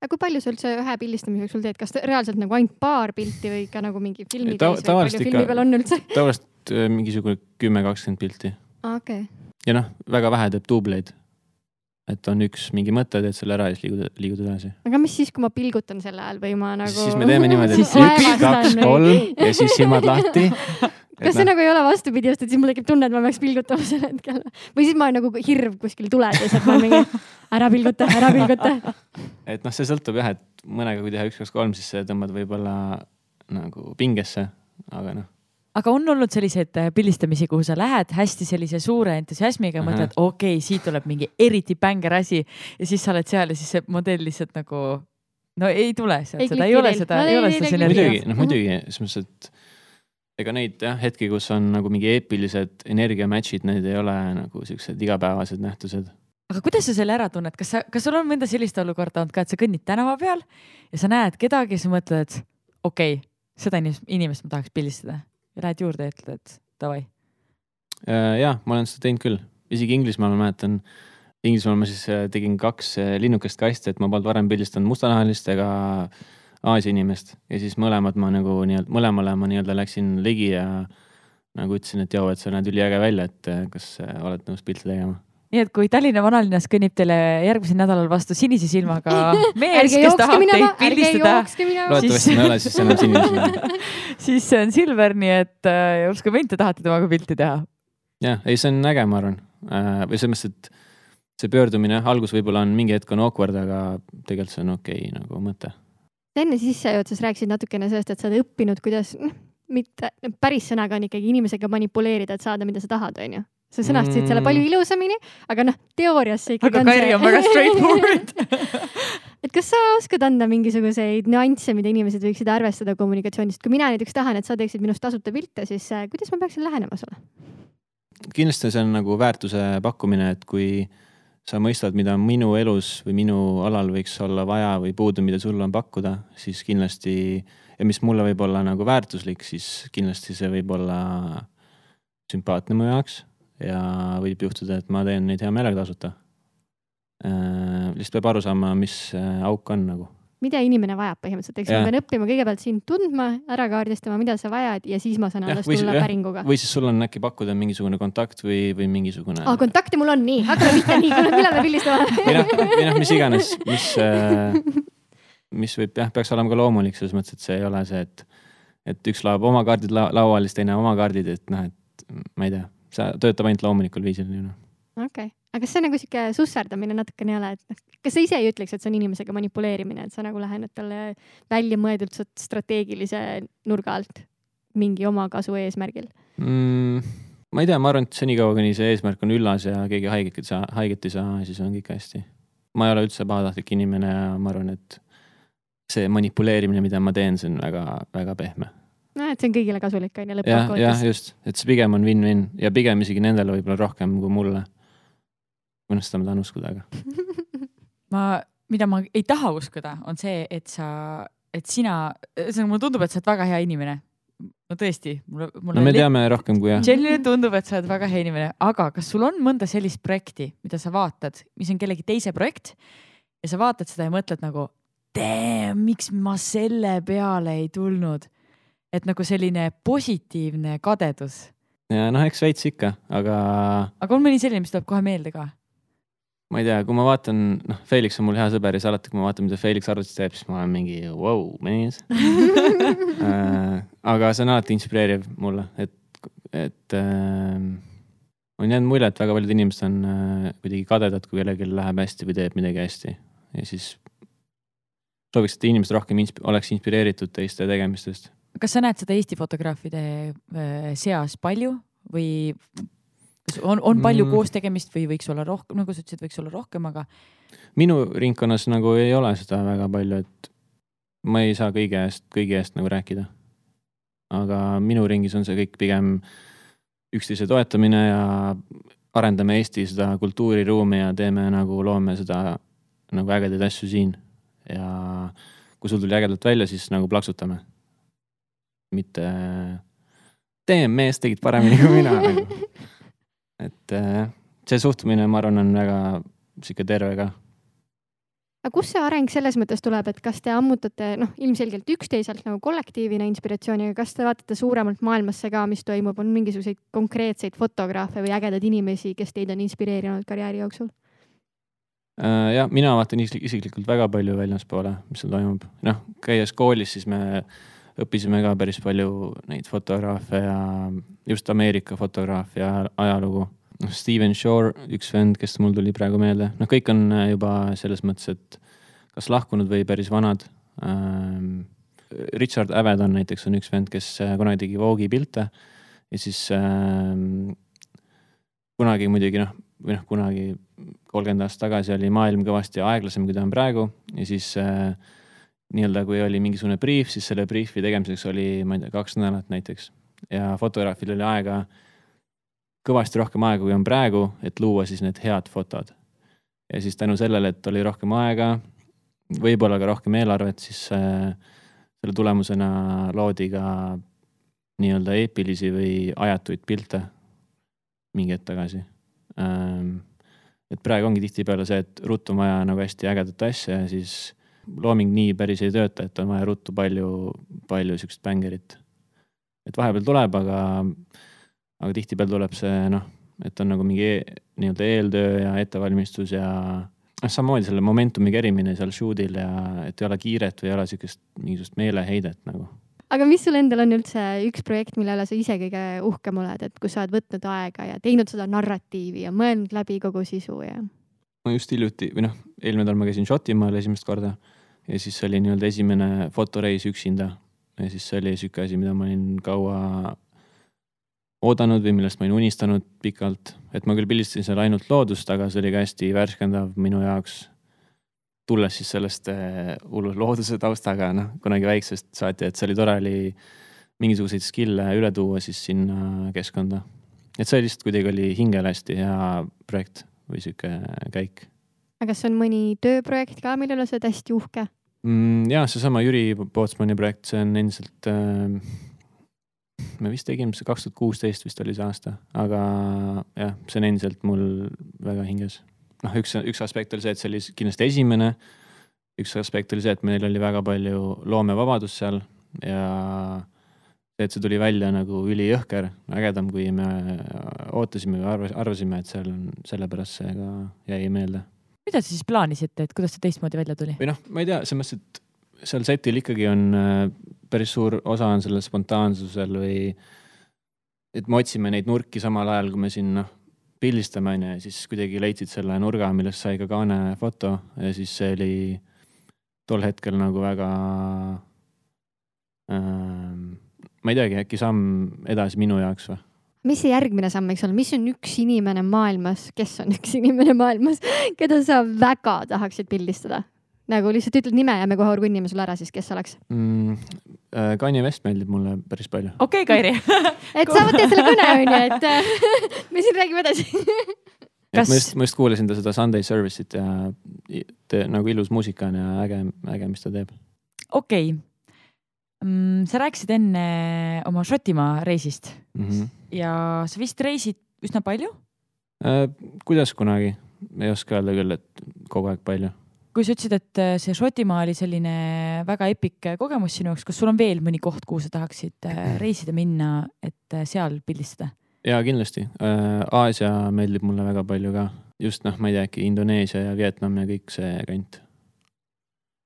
aga kui palju sa üldse ühe pildistamiseks sul teed, kas reaalselt nagu ainult paar pilti või ikka nagu mingi filmitäis Ta, või palju filmi peal on üldse? tavaliselt äh, mingisugune kümme, kakskümmend pilti. okei okay.. ja noh, väga vähe teeb duubleid. Et on üks mingi mõte, teed selle ära ja siis liigud, liigud edasi. aga mis siis, kui ma pilgutan selle ajal või ma nagu? siis me teeme niimoodi, et üks, kaks, kolm ja siis silmad lahti kas see nagu ei ole vastupidi just, et siis mul tekib tunne, et ma peaks pilgutama sel hetkel või siis ma olen nagu hirv kuskil ja siis ma mingi ära pilguta, ära pilguta. et noh, see sõltub jah, et mõnega, kui teha üks, kaks, kolm, siis tõmbad võib-olla nagu pingesse, aga noh aga on olnud selliseid äh, pildistamisi, kuhu sa lähed hästi sellise suure entusiasmiga ja mõtled, okei okay,, siit tuleb mingi eriti bängar asi. Ja siis sa oled seal ja siis see modell lihtsalt nagu no ei tule sealt, seda ei ole seda ei ole seda sünergiat. muidugi, noh muidugi, selles mõttes, et ega neid jah, hetki, kus on nagu mingi eepilised energia match'id, need ei ole nagu siuksed igapäevased nähtused. aga kuidas sa selle ära tunned, kas sa, kas sul on mõnda sellist olukorda olnud ka, et sa kõnnid tänava peal ja sa näed kedagi, sa mõtled, et okei okay,, seda inimest, inimest ma tahaks pildistada ja lähed juurde ja ütled, et davai. Äh, ja ma olen seda teinud küll, isegi Inglismaal ma mäletan. Inglismaal ma siis äh, tegin kaks äh, linnukest kasti, et ma polnud varem pildistanud mustanahalist ega Aasia inimest ja siis mõlemad ma nagu nii-öelda, mõlemale ma nii-öelda läksin ligi ja nagu ütlesin, et joo, et sa näed üliäge välja, et kas oled nõus pilte tegema nii et kui Tallinna vanalinnas kõnnib teile järgmisel nädalal vastu sinise silmaga mees, kes tahab teid pildistada, loodetavasti ma ei ole siis enam sinine siis see on Silver, nii et äh, uskuge mind, te tahate temaga pilti teha. jah, ei, see on äge, ma arvan äh,. või selles mõttes, et see pöördumine, algus võib-olla on mingi hetk on awkward, aga tegelikult see on okei okay, nagu mõte enne sissejuhatuses rääkisid natukene sellest, et sa oled õppinud, kuidas noh, mitte päris sõnaga on ikkagi inimesega manipuleerida, et saada, mida sa tahad, onju. Sa sõnastasid mm. selle palju ilusamini, aga noh, teoorias see ikkagi aga on Kairi on väga straightforward et kas sa oskad anda mingisuguseid nüansse, mida inimesed võiksid arvestada kommunikatsioonist, kui mina näiteks tahan, et sa teeksid minust tasuta pilte, siis äh, kuidas ma peaksin lähenema sulle? kindlasti see on nagu väärtuse pakkumine, et kui sa mõistad, mida minu elus või minu alal võiks olla vaja või puudu, mida sul on pakkuda, siis kindlasti ja mis mulle võib olla nagu väärtuslik, siis kindlasti see võib olla sümpaatne mu jaoks ja võib juhtuda, et ma teen neid hea meelega tasuta. Äh,. lihtsalt peab aru saama, mis äh, auk on nagu. Mida inimene vajab põhimõtteliselt, eks ma pean õppima kõigepealt sind tundma, ära kaardistama, mida sa vajad ja siis ma saan alles tulla jah, päringuga. või siis sul on äkki pakkuda mingisugune kontakt või, või mingisugune. aa, kontakti mul on nii, hakkame pihta nii, millal me pildistame? Või noh, või noh, mis iganes, mis äh,, mis võib jah, peaks olema ka loomulik selles mõttes, et see ei ole see, et, et üks laob oma kaardid la lauale, siis teine oma kaardid, et noh, et ma ei tea, see töötab ainult loomulikul viisil nii noh. okei okay., aga kas see nagu sihuke susserdamine natukene ei ole, et noh, kas sa ise ei ütleks, et see on inimesega manipuleerimine, et sa nagu lähened talle väljamõeldult strateegilise nurga alt mingi omakasu eesmärgil mm,? ma ei tea, ma arvan, et senikaua, kuni see eesmärk on üllas ja keegi haiget ei saa, haiget ei saa, siis on kõik hästi. ma ei ole üldse pahatahtlik inimene ja ma arvan, et see manipuleerimine, mida ma teen, see on väga-väga pehme. No et see on kõigile kasulik on ju lõppkokkuvõttes. jah, just, et see pigem on win-win ja pigem isegi nendele võib-olla rohkem kui mulle. või noh, seda ma tahan uskuda, aga ma, mida ma ei taha uskuda, on see, et sa, et sina, ühesõnaga mulle tundub, et sa oled väga hea inimene no tõesti, mulle, mulle. no me teame rohkem kui jah. selline tundub, et sa oled väga hea inimene, aga kas sul on mõnda sellist projekti, mida sa vaatad, mis on kellegi teise projekt ja sa vaatad seda ja mõtled nagu damn, miks ma selle peale ei tulnud. Et nagu selline positiivne kadedus. ja noh, eks veits ikka, aga. aga on mõni selline, mis tuleb kohe meelde ka? ma ei tea, kui ma vaatan, noh, Felix on mul hea sõber ja siis alati, kui ma vaatan, mida Felix arvutis teeb, siis ma olen mingi vau, mees äh, aga see on alati inspireeriv mulle, et, et äh, on jäänud mulje, et väga paljud inimesed on äh, kuidagi kadedad, kui kellelgi läheb hästi või teeb midagi hästi ja siis sooviks, et inimesed rohkem insp oleks inspireeritud teiste tegemistest. Kas sa näed seda Eesti fotograafide äh, seas palju või kas on, on palju mm. koos tegemist või võiks olla rohkem, nagu sa ütlesid, võiks olla rohkem, aga? minu ringkonnas nagu ei ole seda väga palju, et ma ei saa kõige eest, kõigi eest nagu rääkida. aga minu ringis on see kõik pigem üksteise toetamine ja arendame Eesti seda kultuuriruumi ja teeme nagu, loome seda nagu ägedaid asju siin. ja kui sul tuli ägedalt välja, siis nagu plaksutame. Mitte, damn mees, tegid paremini kui mina nagu et äh, see suhtumine, ma arvan, on väga sihuke terve ka. aga kust see areng selles mõttes tuleb, et kas te ammutate noh, ilmselgelt üksteiselt nagu kollektiivina inspiratsiooni, aga kas te vaatate suuremalt maailmasse ka, mis toimub, on mingisuguseid konkreetseid fotograafe või ägedaid inimesi, kes teid on inspireerinud karjääri jooksul? Äh, jah, mina vaatan isiklikult väga palju väljaspoole, mis seal toimub, noh, käies koolis, siis me õppisime ka päris palju neid fotograafe ja just Ameerika fotograafia ajalugu. noh, Steven Shore, üks vend, kes mul tuli praegu meelde, noh, kõik on äh, juba selles mõttes, et kas lahkunud või päris vanad ähm,. Richard Avedon näiteks on üks vend, kes äh, kunagi tegi Vogue'i pilte ja siis ähm, kunagi muidugi noh, või noh, kunagi kolmkümmend aastat tagasi oli maailm kõvasti aeglasem, kui ta on praegu ja siis äh, nii-öelda, kui oli mingisugune briif, siis selle briifi tegemiseks oli, ma ei tea, kaks nädalat näiteks. ja fotograafil oli aega, kõvasti rohkem aega, kui on praegu, et luua siis need head fotod. ja siis tänu sellele, et oli rohkem aega, võib-olla ka rohkem eelarvet, siis äh, selle tulemusena loodi ka nii-öelda eepilisi või ajatuid pilte mingi hetk tagasi ähm,. et praegu ongi tihtipeale see, et ruttu on vaja nagu hästi ägedat asja ja siis looming nii päris ei tööta, et on vaja ruttu palju, palju siukest bängerit. et vahepeal tuleb, aga, aga tihtipeale tuleb see noh, et on nagu mingi e, nii-öelda eeltöö ja ettevalmistus ja noh, samamoodi selle momentumi kerimine seal shoot'il ja et ei ole kiiret või ei ole siukest mingisugust meeleheidet nagu aga mis sul endal on üldse üks projekt, mille üle sa ise kõige uhkem oled, et kus sa oled võtnud aega ja teinud seda narratiivi ja mõelnud läbi kogu sisu ja? ma just hiljuti või noh, eelmine nädal ma käisin Šotimaal esimest korda ja siis see oli nii-öelda esimene fotoreis üksinda. ja siis see oli sihuke asi, mida ma olin kaua oodanud või millest ma olin unistanud pikalt, et ma küll pildistasin seal ainult loodust, aga see oli ka hästi värskendav minu jaoks. tulles siis sellest eh, hullu looduse taustaga, noh, kunagi väiksest saati, et see oli tore, oli mingisuguseid skill'e üle tuua siis sinna keskkonda. et see lihtsalt kuidagi oli hingele hästi hea projekt või sihuke käik. aga kas on mõni tööprojekt ka, mille üle sa oled hästi uhke? Mm,? ja seesama Jüri Pootsmani projekt, see on endiselt äh,. me vist tegime see kaks tuhat kuusteist vist oli see aasta, aga jah, see on endiselt mul väga hinges. noh, üks, üks aspekt oli see, et see oli kindlasti esimene. üks aspekt oli see, et meil oli väga palju loomevabadust seal ja et see tuli välja nagu ülijõhker, ägedam, kui me ootasime või arvasime, et seal on, sellepärast see ka jäi meelde mida te siis plaanisite, et kuidas see teistmoodi välja tuli? või noh, ma ei tea, selles mõttes, et seal setil ikkagi on äh, päris suur osa on sellel spontaansusel või et me otsime neid nurki samal ajal, kui me siin noh, pildistame onju ja siis kuidagi leidsid selle nurga, millest sai ka kaane foto ja siis see oli tol hetkel nagu väga äh,. ma ei teagi, äkki samm edasi minu jaoks või? Mis see järgmine samm võiks olla, mis on üks inimene maailmas, kes on üks inimene maailmas, keda sa väga tahaksid pildistada? nagu lihtsalt ütled nime ja me kohe orgunnime sulle ära siis, kes oleks mm,? Äh, Kanye West meeldib mulle päris palju. okei okay,, Kairi et sa võtad selle kõne onju, et äh, me siin räägime edasi Kas... ma just, ma just kuulasin ta seda Sunday Service'it ja te, nagu ilus muusika on ja äge, äge, mis ta teeb. okei okay. mm,. sa rääkisid enne oma Šotimaa reisist mm -hmm. Ja sa vist reisid üsna palju äh,? kuidas kunagi, ei oska öelda küll, et kogu aeg palju kui sa ütlesid, et äh, see Šotimaa oli selline väga epic äh, kogemus sinu jaoks, kas sul on veel mõni koht, kuhu sa tahaksid äh, reisida minna, et seal pildistada? ja kindlasti, Aasia meeldib mulle väga palju ka, just noh, ma ei tea, äkki Indoneesia ja Vietnam ja kõik see kant.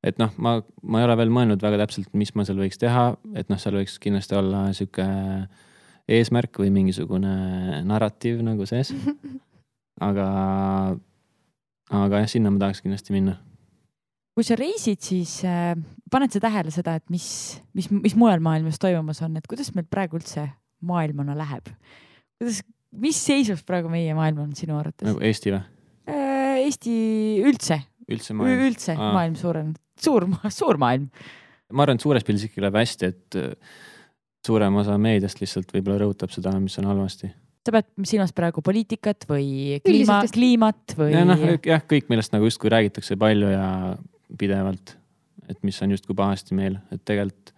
et noh, ma, ma ei ole veel mõelnud väga täpselt, mis ma seal võiks teha, et noh, seal võiks kindlasti olla sihuke eesmärk või mingisugune narratiiv nagu sees. aga, aga jah, sinna ma tahaks kindlasti minna kui sa reisid, siis äh, paned sa tähele seda, et mis, mis, mis mujal maailmas toimumas on, et kuidas meil praegu üldse maailmana läheb? kuidas, mis seisus praegu meie maailm on sinu arvates? nagu Eesti või äh,? Eesti üldse. üldse maailm? üldse Aa. maailm suurenenud, suur, suur maailm. ma arvan, et suures pildis ikkagi läheb hästi, et suurem osa meediast lihtsalt võib-olla rõhutab seda, mis on halvasti. Sa pead silmas praegu poliitikat või kliima, kliimat või? ja noh, jah, kõik, millest nagu justkui räägitakse palju ja pidevalt, et mis on justkui pahasti meil, et tegelikult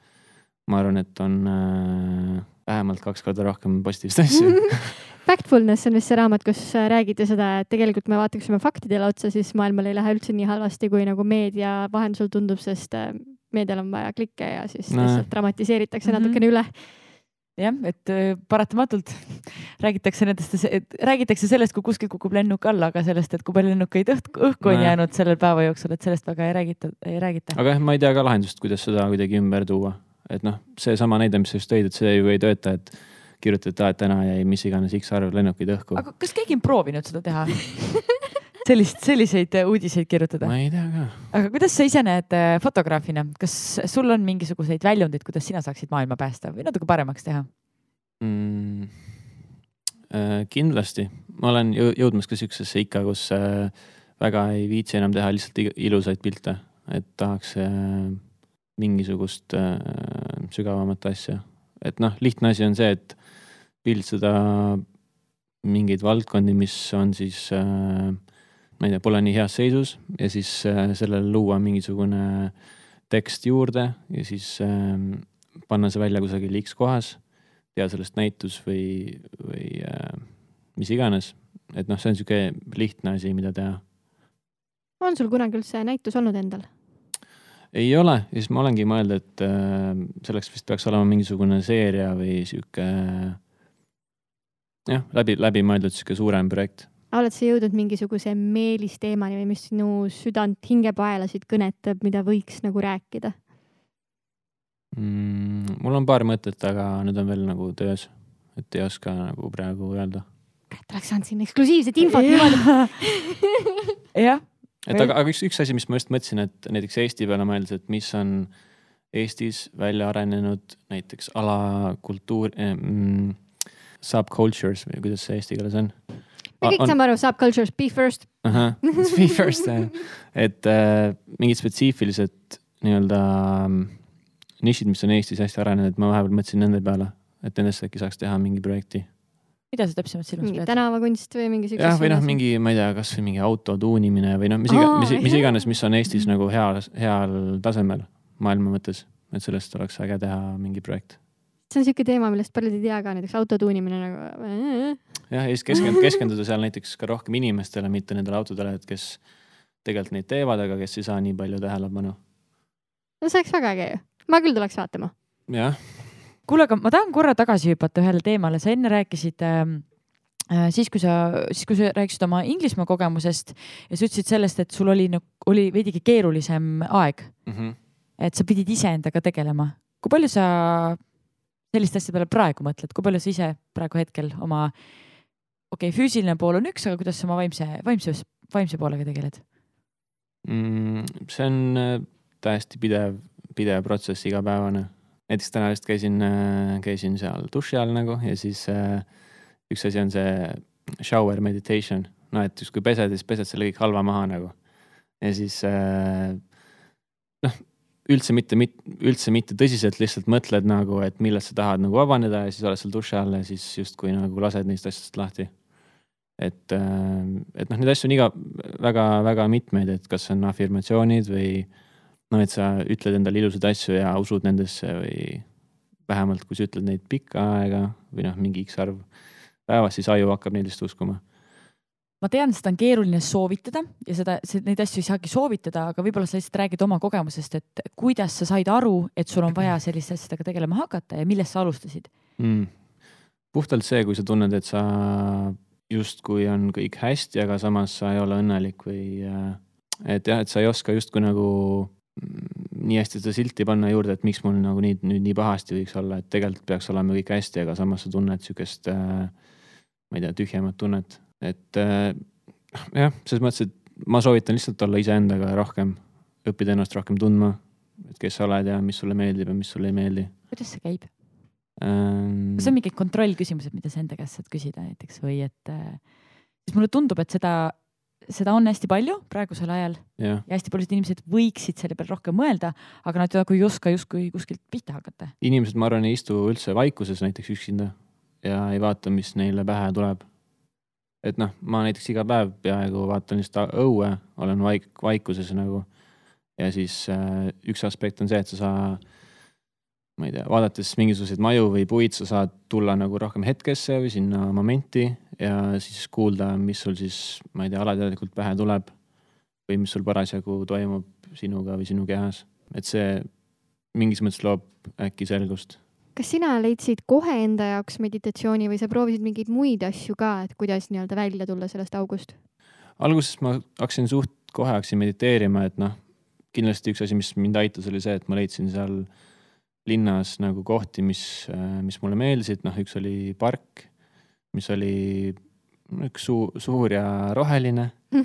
ma arvan, et on äh, vähemalt kaks korda rohkem positiivseid asju Factfulness on vist see raamat, kus räägite seda, et tegelikult me vaataksime faktidele otsa, siis maailmal ei lähe üldse nii halvasti, kui nagu meedia vahendusel tundub, sest äh, meedial on vaja klikke ja siis no. lihtsalt dramatiseeritakse mm -hmm. natukene üle jah, et paratamatult räägitakse nendest, räägitakse sellest, kui kuskil kukub lennuk alla, aga sellest, et kui palju lennukeid õhku, õhku on jäänud sellel päeva jooksul, et sellest väga ei räägita, ei räägita. aga jah, ma ei tea ka lahendust, kuidas seda kuidagi ümber tuua, et noh, seesama näide, mis sa just tõid, et see ju ei tööta, et kirjutad, et täna jäi mis iganes X arv lennukeid õhku. aga kas keegi on proovinud seda teha sellist, selliseid äh, uudiseid kirjutada? ma ei tea ka. aga kuidas sa ise näed äh, fotograafina, kas sul on mingisuguseid väljundeid, kuidas sina saaksid maailma päästa või natuke paremaks teha mm,? Äh, kindlasti, ma olen jõudmas ka siuksesse ikka, kus väga ei viitsi enam teha lihtsalt ilusaid pilte, et tahaks mingisugust sügavamat asja. et noh, lihtne asi on see, et pildistada mingeid valdkondi, mis on siis äh, ma ei tea, pole nii heas seisus ja siis äh, sellele luua mingisugune tekst juurde ja siis äh, panna see välja kusagil X kohas, teha sellest näitus või, või äh, mis iganes. et noh, see on sihuke lihtne asi, mida teha. on sul kunagi üldse näitus olnud endal? ei ole ja siis ma olengi mõelnud, et äh, selleks vist peaks olema mingisugune seeria või sihuke jah, läbi, läbimõeldud sihuke suurem projekt oled sa jõudnud mingisuguse meelisteemani või mis sinu südant, hingepaelasid kõnetab, mida võiks nagu rääkida mm,? mul on paar mõtet, aga need on veel nagu töös, et ei oska nagu praegu öelda. oleks saanud siin eksklusiivset infot niimoodi. jah. et aga, aga üks, üks asi, mis ma just mõtlesin, et näiteks Eesti peale mõeldes, et mis on Eestis välja arenenud näiteks alakultuur eh,, mm, subcultures või kuidas see eesti keeles on me kõik on... saame aru, subcultures, be first. Be first jah, et äh, mingid spetsiifilised nii-öelda mm, nišid, mis on Eestis hästi arenenud, ma vahepeal mõtlesin nende peale, et nendest äkki saaks teha mingi projekti. mida sa täpsemalt silmas pead? tänavakunst või mingi siukene. jah, või noh, mingi, ma ei tea, kasvõi mingi auto tuunimine või noh, mis iga, mis, mis iganes, mis on Eestis nagu hea, heal tasemel maailma mõttes, et sellest oleks äge teha mingi projekt see on siuke teema, millest paljud ei tea ka, näiteks auto tuunimine nagu. Jah, ja siis keskend-, keskenduda seal näiteks ka rohkem inimestele, mitte nendele autodele, et kes tegelikult neid teevad, aga kes ei saa nii palju tähelepanu. no see oleks väga äge ju, ma küll tuleks vaatama. jah. kuule, aga ma tahan korra tagasi hüpata ühele teemale, sa enne rääkisid ähm, äh, siis, kui sa, siis kui sa rääkisid oma Inglismaa kogemusest ja sa ütlesid sellest, et sul oli, oli veidike keerulisem aeg mm. -hmm et sa pidid iseendaga tegelema. kui palju sa selliste asjade peale praegu mõtled, kui palju sa ise praegu hetkel oma, okei okay,, füüsiline pool on üks, aga kuidas sa oma vaimse, vaimse, vaimse poolega tegeled mm,? see on äh, täiesti pidev, pidev protsess, igapäevane. näiteks täna just käisin, äh, käisin seal duši all nagu ja siis äh, üks asi on see shower meditation, no et justkui pesed ja siis pesed selle kõik halva maha nagu. ja siis äh, noh üldse mitte, üldse mitte tõsiselt, lihtsalt mõtled nagu, et millest sa tahad nagu vabaneda ja siis oled seal duši all ja siis justkui nagu lased neist asjadest lahti. Et, äh, et noh, neid asju on iga väga-väga mitmeid, et kas on afirmatsioonid või noh, et sa ütled endale ilusaid asju ja usud nendesse või vähemalt, kui sa ütled neid pikka aega või noh, mingi X arv päevas, siis aju hakkab neid vist uskuma ma tean, seda on keeruline soovitada ja seda, neid asju ei saagi soovitada, aga võib-olla sa lihtsalt räägid oma kogemusest, et kuidas sa said aru, et sul on vaja selliste asjadega tegelema hakata ja millest sa alustasid mm.? puhtalt see, kui sa tunned, et sa justkui on kõik hästi, aga samas sa ei ole õnnelik või äh, et jah, et sa ei oska justkui nagu mm, nii hästi seda silti panna juurde, et miks mul nagu nii, nüüd nii pahasti võiks olla, et tegelikult peaks olema kõik hästi, aga samas sa tunned sihukest äh, ma ei tea, tühjemat tunnet et äh, jah, selles mõttes, et ma soovitan lihtsalt olla iseendaga rohkem, õppida ennast rohkem tundma, et kes sa oled ja mis sulle meeldib ja mis sulle ei meeldi. kuidas see käib ähm...? kas on mingid kontrollküsimused, mida sa enda käest saad küsida näiteks või et äh,, siis mulle tundub, et seda, seda on hästi palju praegusel ajal ja, ja hästi paljud inimesed võiksid selle peale rohkem mõelda, aga nad nagu ei oska justkui kuskilt pihta hakata. inimesed, ma arvan, ei istu üldse vaikuses näiteks üksinda ja ei vaata, mis neile pähe tuleb et noh, ma näiteks iga päev peaaegu vaatan lihtsalt õue, olen vaik-, vaikuses nagu. ja siis äh, üks aspekt on see, et sa saa, ma ei tea, vaadates mingisuguseid maju või puid, sa saad tulla nagu rohkem hetkesse või sinna momenti ja siis kuulda, mis sul siis, ma ei tea, alateadlikult pähe tuleb. või mis sul parasjagu toimub sinuga või sinu kehas, et see mingis mõttes loob äkki selgust kas sina leidsid kohe enda jaoks meditatsiooni või sa proovisid mingeid muid asju ka, et kuidas nii-öelda välja tulla sellest august? alguses ma hakkasin suht kohe hakkasin mediteerima, et noh, kindlasti üks asi, mis mind aitas, oli see, et ma leidsin seal linnas nagu kohti, mis, mis mulle meeldisid, noh, üks oli park, mis oli üks suu, suur ja roheline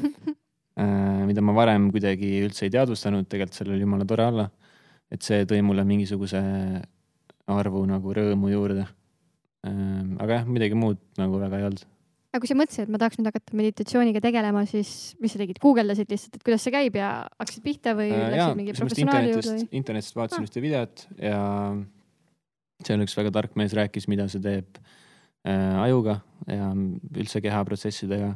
äh, mida ma varem kuidagi üldse ei teadvustanud, tegelikult seal oli jumala tore olla. et see tõi mulle mingisuguse arvu nagu rõõmu juurde. Ehm, aga jah, midagi muud nagu väga ei olnud. Aga kui sa mõtlesid, et ma tahaks nüüd hakata meditatsiooniga tegelema, siis mis sa tegid, guugeldasid lihtsalt, et kuidas see käib ja hakkasid pihta või äh, läksid jaa, mingi professionaali juurde või? internetist vaatasin ah. ühte videot ja seal üks väga tark mees rääkis, mida see teeb äh, ajuga ja üldse kehaprotsessidega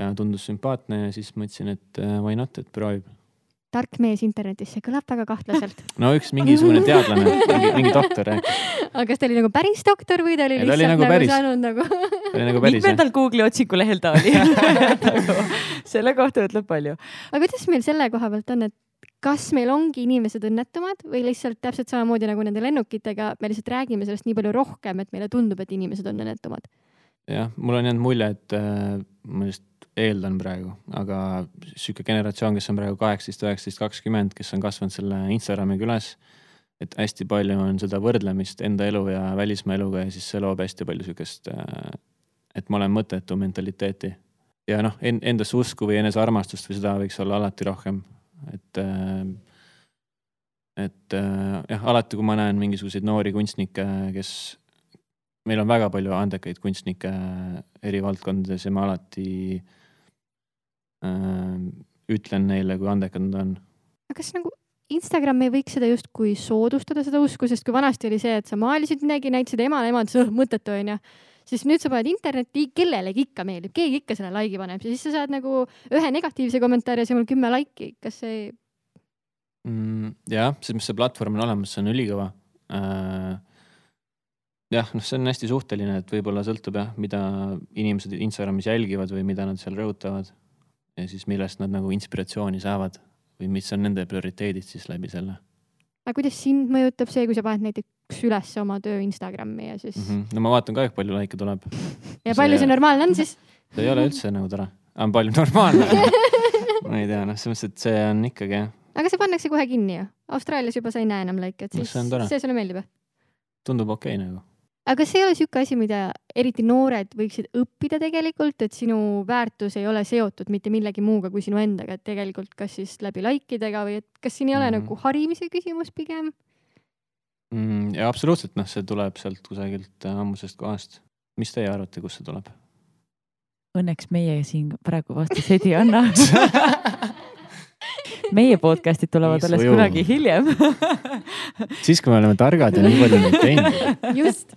ja tundus sümpaatne ja siis mõtlesin, et äh, why not, et proovib tark mees internetis, see kõlab väga kahtlaselt. no üks mingisugune teadlane mingi, mingi doktor rääkis. aga kas ta oli nagu päris doktor või ta oli ja, lihtsalt oli nagu, nagu päris. saanud nagu nagu mitmendal Google'i otsikulehel ta oli nagu, selle kohta ütleb palju. aga kuidas meil selle koha pealt on, et kas meil ongi inimesed õnnetumad või lihtsalt täpselt samamoodi nagu nende lennukitega, me lihtsalt räägime sellest nii palju rohkem, et meile tundub, et inimesed on õnnetumad? jah, mul on jäänud mulje, et äh, ma just eeldan praegu, aga sihuke generatsioon, kes on praegu kaheksateist, üheksateist, kakskümmend, kes on kasvanud selle Instagramiga üles. et hästi palju on seda võrdlemist enda elu ja välismaa eluga ja siis see loob hästi palju sihukest, äh, et ma olen mõttetu mentaliteeti. ja noh, endasse usku või enesearmastust või seda võiks olla alati rohkem, et äh, et äh, jah, alati, kui ma näen mingisuguseid noori kunstnikke, kes meil on väga palju andekaid kunstnikke eri valdkondades ja ma alati äh, ütlen neile, kui andekad nad on. kas nagu Instagram ei võiks seda justkui soodustada, seda usku, sest kui vanasti oli see, et sa maalisid midagi, näitasid emale-emale, mõttetu onju siis nüüd sa paned internetti, kellelegi ikka meeldib, keegi ikka selle like'i paneb ja siis sa saad nagu ühe negatiivse kommentaari on kümme like'i, kas see mm,? jah, selles mõttes see platvorm on olemas, see on ülikõva äh, jah, noh, see on hästi suhteline, et võib-olla sõltub jah, mida inimesed Instagramis jälgivad või mida nad seal rõhutavad. ja siis millest nad nagu inspiratsiooni saavad või mis on nende prioriteedid siis läbi selle. aga kuidas sind mõjutab see, kui sa paned näiteks üles oma töö Instagrami ja siis mm? -hmm. no ma vaatan ka, kui palju likee tuleb. ja see, palju see normaalne on siis? see ei ole üldse nagu tore, aga palju normaalne ma ei tea, noh, selles mõttes, et see on ikkagi jah aga see pannakse kohe kinni ju. Austraalias juba sa ei näe enam lõike, et siis no, see sulle meeldib? tundub okei okay, nagu. aga kas ei ole sihuke asi, mida eriti noored võiksid õppida tegelikult, et sinu väärtus ei ole seotud mitte millegi muuga kui sinu endaga, et tegelikult kas siis läbi like idega või et kas siin ei ole mm -hmm. nagu harimise küsimus pigem? Mm,? ja absoluutselt, noh, see tuleb sealt kusagilt äh, ammusest kohast. mis teie arvate, kust see tuleb? Õnneks meie siin praegu vastuseid ei anna meie podcast'id tulevad alles kunagi hiljem siis, kui me oleme targad ja nii palju neid teinud. just.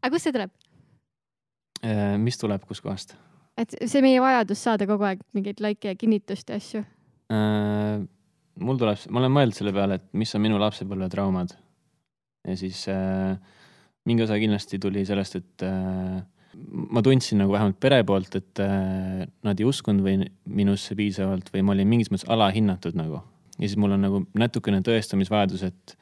aga kust see tuleb? Äh, mis tuleb, kuskohast? et see meie vajadus saada kogu aeg mingeid likee ja kinnitust ja asju äh,? Mul tuleb, ma olen mõelnud selle peale, et mis on minu lapsepõlvetraumad. ja siis äh, mingi osa kindlasti tuli sellest, et äh, ma tundsin nagu vähemalt pere poolt, et äh, nad ei uskunud või minusse piisavalt või ma olin mingis mõttes alahinnatud nagu. ja siis mul on nagu natukene tõestamisvajadus, et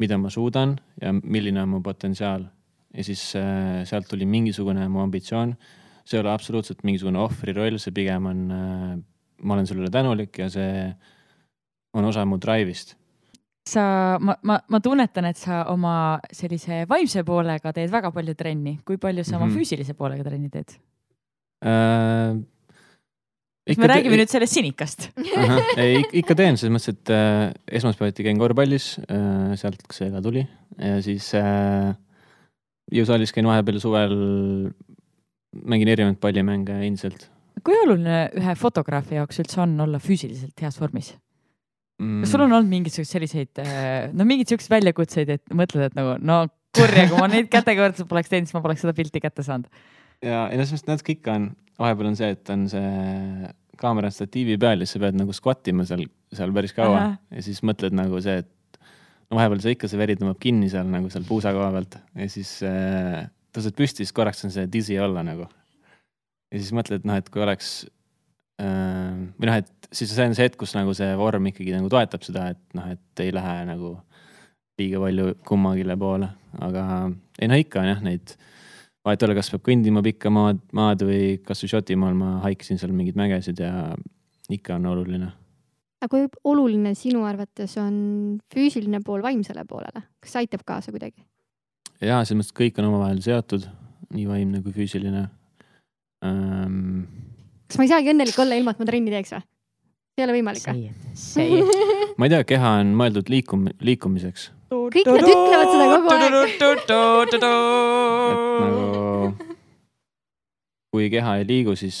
mida ma suudan ja milline on mu potentsiaal. ja siis äh, sealt tuli mingisugune mu ambitsioon. see ei ole absoluutselt mingisugune ohvri roll, see pigem on äh,, ma olen sellele tänulik ja see on osa mu drive'ist sa, ma, ma, ma tunnetan, et sa oma sellise vaimse poolega teed väga palju trenni. kui palju sa mm -hmm. oma mhm. füüsilise poolega trenni teed äh,? me räägime nüüd sellest sinikast ei, ikka teen selles mõttes, et äh, esmaspäeviti käin korvpallis äh,, sealt see ka tuli ja siis äh, jõusaalis käin vahepeal suvel, mängin erinevaid pallimänge endiselt. kui oluline ühe fotograafi jaoks üldse on olla füüsiliselt heas vormis? Mm.. kas sul on olnud mingisuguseid selliseid, äh, no mingeid siukseid väljakutseid, et mõtled, et nagu no kurja, kui ma neid kätekõrtsi poleks teinud, siis ma poleks seda pilti kätte saanud. ja, ja selles mõttes natuke ikka on, vahepeal on see, et on see kaamera statiivi peal ja siis sa pead nagu squat ima seal, seal päris kaua Aha. ja siis mõtled nagu see, et no vahepeal see ikka, see veri tõmbab kinni seal nagu seal puusa koha pealt ja siis äh, tõused püsti, siis korraks on see dizzy olla nagu. ja siis mõtled, noh, et kui oleks või noh, et siis see on see hetk, kus nagu see vorm ikkagi nagu toetab seda, et noh, et ei lähe nagu liiga palju kummagile poole, aga ei no ikka on jah neid, vahet ei ole, kas peab kõndima pikka maad, maad või kasvõi Šotimaal ma haikisin seal mingeid mägesid ja ikka on oluline. aga kui oluline sinu arvates on füüsiline pool vaimsele poolele, kas see aitab kaasa kuidagi? ja selles mõttes, kõik on omavahel seotud, nii vaimne kui füüsiline ähm.... kas ma ei saagi õnnelik olla, ilma et ma trenni teeks või? ei ole võimalik või? ma ei tea, keha on mõeldud liikum-, liikumiseks. kõik nad ütlevad seda kogu aeg. et nagu kui keha ei liigu, siis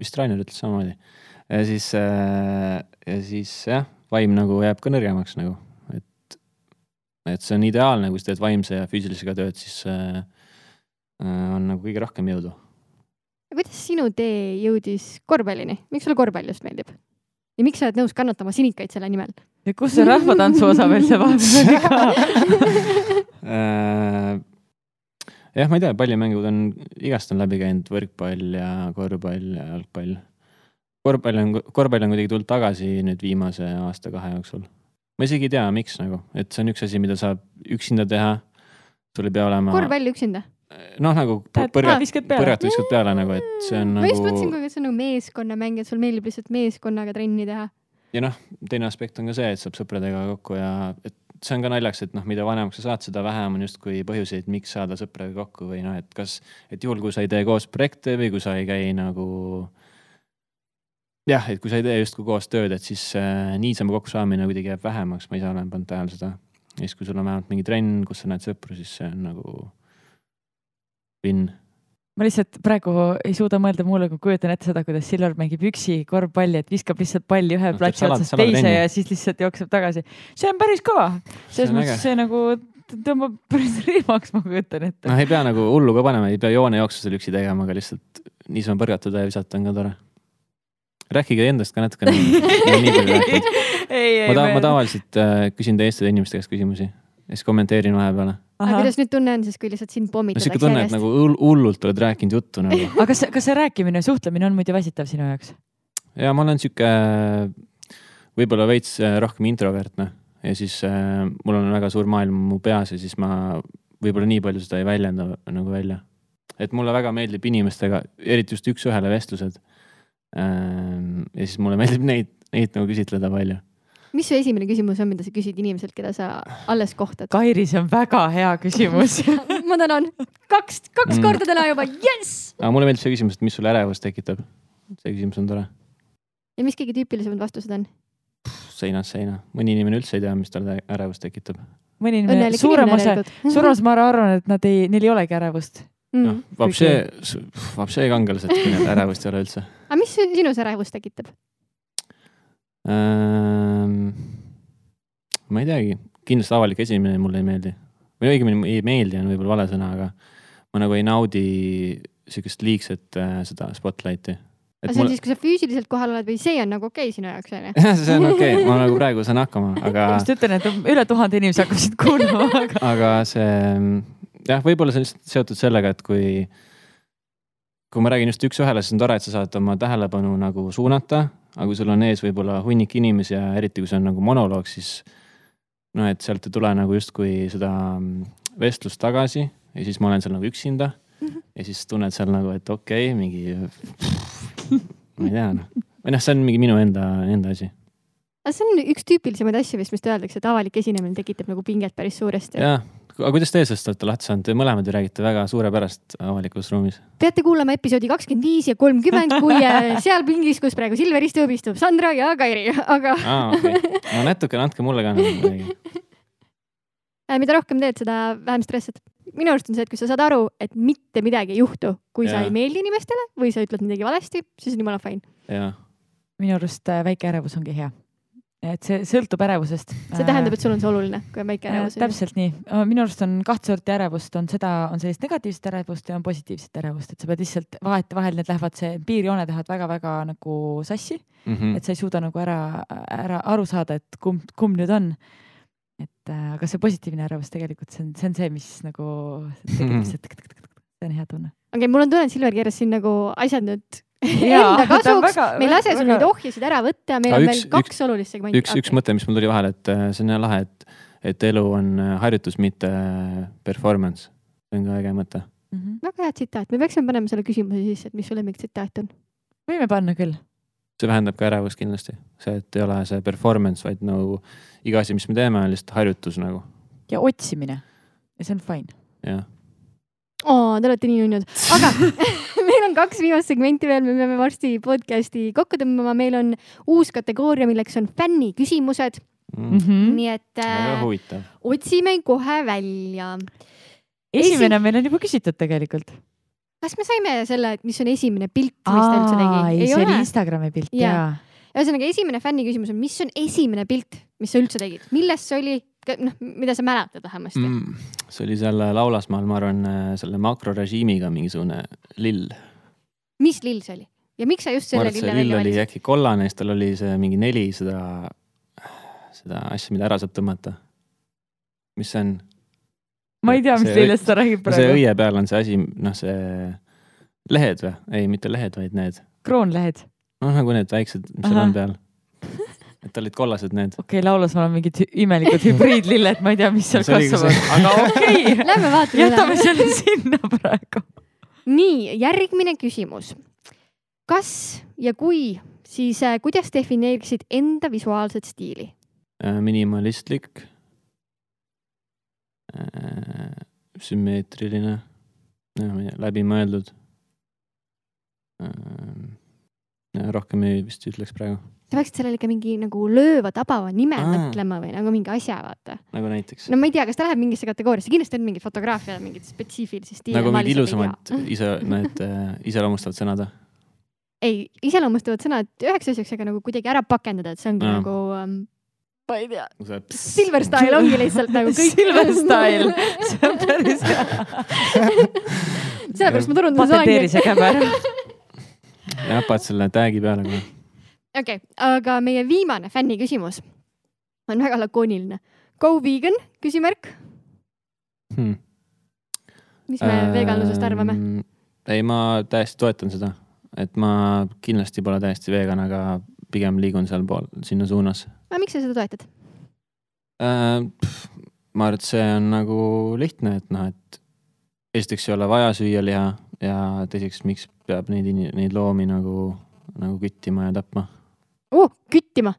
vist Rainer ütles samamoodi. ja siis äh,, ja siis jah, vaim nagu jääb ka nõrgemaks nagu, et, et see on ideaalne, kui sa teed vaimse ja füüsilisega tööd, siis äh, on nagu kõige rohkem jõudu. Kuidas sinu tee jõudis korvpallini, miks sulle korvpall just meeldib? ja miks sa oled nõus kannatama sinikaid selle nimel? ja kus see rahvatantsu osa veel see vahepeal oli ka äh, jah, ma ei tea, pallimängud on, igast on läbi käinud, võrkpall ja korvpall ja jalgpall. korvpall on, korvpall on kuidagi tulnud tagasi nüüd viimase aasta-kahe jooksul. ma isegi ei tea, miks nagu, et see on üks asi, mida saab üksinda teha. sul ei pea olema. korvpall üksinda? Noh, nagu põrgat, põrgat viskad peale nagu, et see on nagu. ma just mõtlesin, kui see on nagu meeskonnamäng, et sul meeldib lihtsalt meeskonnaga trenni teha. ja noh, teine aspekt on ka see, et saab sõpradega kokku ja et see on ka naljakas, et noh, mida vanemaks sa saad, seda vähem on justkui põhjuseid, miks saada sõpradega kokku või noh, et kas, et juhul, kui sa ei tee koos projekte või kui sa ei käi nagu. jah, et kui sa ei tee justkui koos tööd, et siis äh, niisama kokkusaamine kuidagi jääb vähemaks, ma ise olen pannud tähele seda. ja siis, kui sul on vähemalt mingi trenn, kus sa näed sõpru, siis see on nagu Vinn? ma lihtsalt praegu ei suuda mõelda muule, kui kujutan ette seda, kuidas Silver mängib üksi korvpalli, et viskab lihtsalt palli ühe no, platsi otsast teise trenni. ja siis lihtsalt jookseb tagasi. see on päris kõva. selles mõttes see nagu tõmbab päris rihmaks, ma kujutan ette. noh, ei pea nagu hullu ka panema, ei pea joonejooksu seal üksi tegema, aga lihtsalt niisama põrgatada ja visata on ka tore. rääkige endast ka natukene ma, ta, ma tavaliselt äh, küsin teiste inimeste käest küsimusi ja siis kommenteerin vahepeal. Aga kuidas nüüd tunne on siis, kui lihtsalt sind pommitatakse no, järjest? tunne, et nagu hullult oled rääkinud juttu nagu. aga kas, kas see rääkimine, suhtlemine on muidu väsitav sinu jaoks? ja ma olen sihuke võib-olla veits äh, rohkem introvertne ja siis äh, mul on väga suur maailm mu peas ja siis ma võib-olla nii palju seda ei väljenda nagu välja. et mulle väga meeldib inimestega, eriti just üks-ühele vestlused. Ähm, ja siis mulle meeldib neid, neid nagu küsitleda palju. Mis su esimene küsimus on, mida sa küsid inimeselt, keda sa alles kohtad? Kairi, see on väga hea küsimus ma tänan, kaks, kaks mm. korda täna juba, jess! aga mulle meeldib see küsimus, et mis sulle ärevust tekitab. see küsimus on tore. ja mis kõige tüüpilisemad vastused on? seinast seina, mõni inimene üldse ei tea, mis talle ärevust tekitab. mõni inimene, suurem osa, suurem osa ma arvan, et nad ei, neil ei olegi ärevust mm.. noh, vapše, vapše kangelased, kui neil ärevust ei ole üldse. aga mis sinus ärevust tekitab ähm,? ma ei teagi, kindlasti avalik esinemine mulle ei meeldi või õigemini ei meeldi on võib-olla vale sõna, aga ma nagu ei naudi sihukest liigset äh, seda spotlight'i. aga see on mulle... siis, kui sa füüsiliselt kohal oled või see on nagu okei okay sinu jaoks onju? jah, see on okei okay., ma nagu praegu saan hakkama, aga. ma just ütlen, et üle tuhande inimese hakkab sind kuulama aga. aga see jah, võib-olla see on lihtsalt seotud sellega, et kui, kui ma räägin just üks-ühele, siis on tore, et sa saad oma tähelepanu nagu suunata, aga kui sul on ees võib-olla hunnik inimesi ja eriti kui see on nagu monoloog, siis noh, et sealt ei tule nagu justkui seda mm, vestlust tagasi ja siis ma olen seal nagu üksinda mhm. ja siis tunned seal nagu, et okei okay,, mingi, ma ei tea noh, või noh, see on mingi minu enda, enda asi aga see on üks tüüpilisemaid asju vist, mis öeldakse, et avalik esinemine tekitab nagu pinget päris suuresti. jah, aga kuidas teie sellest olete lahti saanud, te mõlemad ju räägite väga suurepärast avalikus ruumis. peate kuulama episoodi kakskümmend viis ja kolmkümmend, kui äh, seal pingis, kus praegu Silver istub, istub Sandra ja Kairi, aga. aa, okei okay., no natukene andke mulle ka midagi äh, mida rohkem teed, seda vähem stressad. minu arust on see, et kui sa saad aru, et mitte midagi ei juhtu, kui ja. sa ei meeldi inimestele või sa ütled midagi valesti, siis on jumala fine. minu arust äh, väike ärevus ongi hea et see sõltub ärevusest. see tähendab, et sul on see oluline, kui on väike ärevus äh,? täpselt nii, minu arust on kaht sorti ärevust, on seda, on sellist negatiivset ärevust ja on positiivset ärevust, et sa pead lihtsalt vahetevahel need lähevad, see piirjooned lähevad väga-väga nagu sassi mm. -hmm. et sa ei suuda nagu ära, ära aru saada, et kumb, kumb nüüd on. et äh, aga see positiivne ärevus tegelikult see on, see on see, mis nagu see on hea tunne. okei okay,, mul on tunne, et Silver keeras siin nagu asjad nüüd enda kasuks, me ei lase sul neid ohjasid ära võtta, meil on veel kaks üks, olulist segmenti. üks, üks mõte, mis mul tuli vahele, et äh, see on jah lahe, et, et elu on äh, harjutus, mitte äh, performance. see on ka äge mõte mm. -hmm. väga hea tsitaat, me peaksime panema selle küsimuse sisse, et mis su lemmiktsitaat on. võime panna küll. see vähendab ka ärevust kindlasti, see, et ei ole see performance, vaid nagu iga asi, mis me teeme, on lihtsalt harjutus nagu. ja otsimine ja see on fine. jah te olete nii nunnud, aga meil on kaks viimast segmenti veel, me peame varsti podcast'i kokku tõmbama, meil on uus kategooria, milleks on fänniküsimused mm. -hmm. nii et äh, otsime kohe välja. esimene Esi... meil on juba küsitud tegelikult. kas me saime selle, et mis on esimene pilt, mis ta üldse tegi? ei, see oli Instagrami pilt ja, ja.. ühesõnaga, esimene fänniküsimus on, mis on esimene pilt, mis sa üldse tegid, millest see oli, noh, mida sa mäletad vähemasti mm,? see oli seal Laulasmaal, ma arvan, selle makrorežiimiga mingisugune lill. mis lill see oli ja miks sa just selle lille välja valisid? oli äkki kollane, siis tal oli see mingi neli seda, seda asja, mida ära saab tõmmata. mis see on? ma ei tea, mis lillest sa räägid praegu. see õie peal on see asi, noh, see lehed või? ei, mitte lehed, vaid need. kroonlehed. noh, nagu need väiksed, mis Aha. seal on peal et olid kollased need. okei okay,, laulas ma olen mingid imelikud hübriidlilled, ma ei tea, mis seal kasvavad, aga okei okay. Lähme vaatame. jätame selle sinna praegu. nii, järgmine küsimus. kas ja kui, siis äh, kuidas defineeriksid enda visuaalset stiili äh,? minimalistlik äh,. sümmeetriline, läbimõeldud äh,. rohkem ei vist ütleks praegu sa peaksid sellele ikka mingi nagu lööva, tabava nime Aa. mõtlema või nagu mingi asja, vaata. nagu näiteks? no ma ei tea, kas ta läheb mingisse kategooriasse, kindlasti on mingid fotograafiad, mingid spetsiifilisi stiile. nagu mingid ilusamad ise, need äh, iseloomustavad sõnad või? ei, iseloomustavad sõnad üheks asjaks, aga nagu kuidagi ära pakendada, et see ongi Aa. nagu um, ma ei tea. Silver Style ongi lihtsalt nagu kõik. Silver Style, see on päris hea. sellepärast ma turundan. patenteeri see käbe ära. jah, paned selle tag'i peale kohe okei okay,, aga meie viimane fänni küsimus on väga lakooniline. Go vegan, küsimärk hmm.. mis me äh, veganlusest arvame? ei, ma täiesti toetan seda, et ma kindlasti pole täiesti vegan, aga pigem liigun sealpool, sinna suunas. aga miks sa seda toetad äh,? ma arvan, et see on nagu lihtne, et noh, et esiteks ei ole vaja süüa liha ja teiseks, miks peab neid, neid loomi nagu nagu küttima ja tapma oh,. küttima?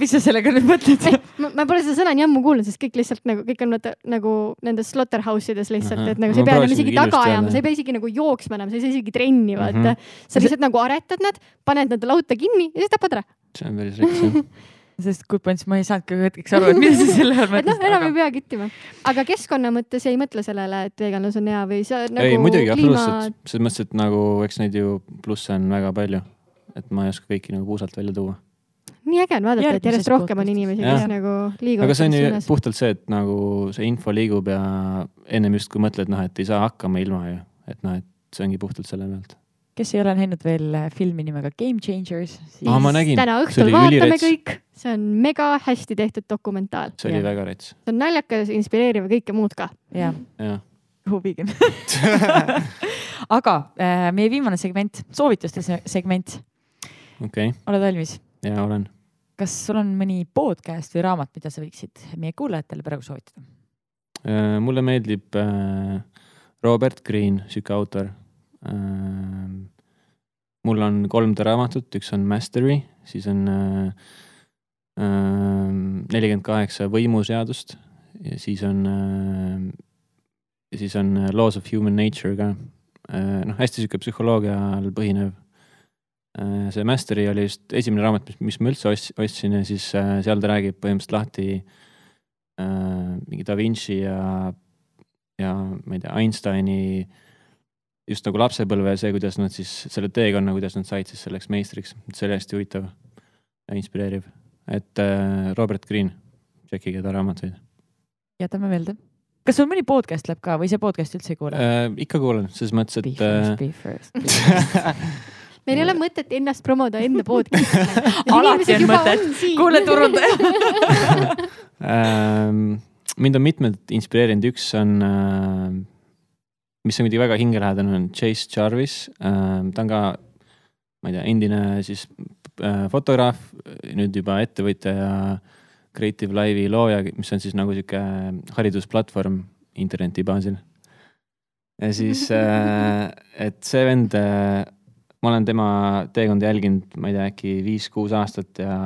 mis sa sellega nüüd mõtled eh,? Ma, ma pole seda sõna nii ammu kuulnud, sest kõik lihtsalt nagu, kõik on vaata nagu nendes slaughterhouse ides lihtsalt, et nagu sa ei pea enam isegi taga ajama, sa ei pea isegi nagu jooksma enam, sa ei saa isegi trenni vaata mm. -hmm. sa lihtsalt nagu aretad nad, paned nad lauta kinni ja siis tapad ära. see on päris rets jah sest good points, ma ei saanudki hetkeks aru, et mida sa selle all mõtlesid. noh, enam ei pea küttima. aga keskkonna mõttes ei mõtle sellele, et veganlus on hea või sa nagu. ei muidugi kliima... absoluutselt, selles mõttes, et nagu eks neid ju plusse on väga palju. Et ma ei oska kõiki nagu puusalt välja tuua nii äge on vaadata, et järjest rohkem on inimesi, kes nagu liiguvad. aga see on ju puhtalt see, et nagu see info liigub ja ennem justkui mõtled, noh, et ei saa hakkama ilma ju, et noh, et see ongi puhtalt selle pealt. kes ei ole näinud veel äh, filmi nimega Game Changers, siis ah, täna õhtul vaatame ülirets. kõik, see on mega hästi tehtud dokumentaal. see oli ja. väga rets. see on naljakas, inspireeriv ja kõike muud ka. jah ja. huviga aga äh, meie viimane segment, soovituste segment. Okay.. oled valmis? jaa, olen. kas sul on mõni podcast või raamat, mida sa võiksid meie kuulajatele praegu soovitada? Äh, mulle meeldib äh, Robert Greene, sihuke autor. Äh, mul on kolm ta raamatut, üks on Mastery, siis on nelikümmend kaheksa võimuseadust ja siis on, siis on Laws of Human Nature ka. noh, hästi sihuke psühholoogial põhinev Äh, see Mastery oli just esimene raamat, mis, mis ma üldse ostsin ja siis äh, seal ta räägib põhimõtteliselt lahti äh, mingi Da Vinci ja, ja ma ei tea, Einsteini just nagu lapsepõlve ja see, kuidas nad siis selle teekonna, kuidas nad said siis selleks meistriks, see oli hästi huvitav ja inspireeriv. et äh, Robert Greene, tšekkige ta raamatuid. jätame meelde. kas sul mõni podcast läheb ka või see podcast üldse ei kuule äh,? ikka kuulan, selles mõttes, et. Be first, be first, be first meil ei ole mõtet ennast promoda enda podcast'i alati on mõtet, kuule turundaja ähm, mind on mitmed inspireerinud, üks on, äh, mis on muidugi väga hingelähedane, on Chase Jarvis. Ähm, ta on ka, ma ei tea, endine siis fotograaf, nüüd juba ettevõtja ja Creative Live'i looja, mis on siis nagu sihuke haridusplatvorm interneti baasil. ja siis, et see vend ma olen tema teekonda jälginud, ma ei tea, äkki viis-kuus aastat ja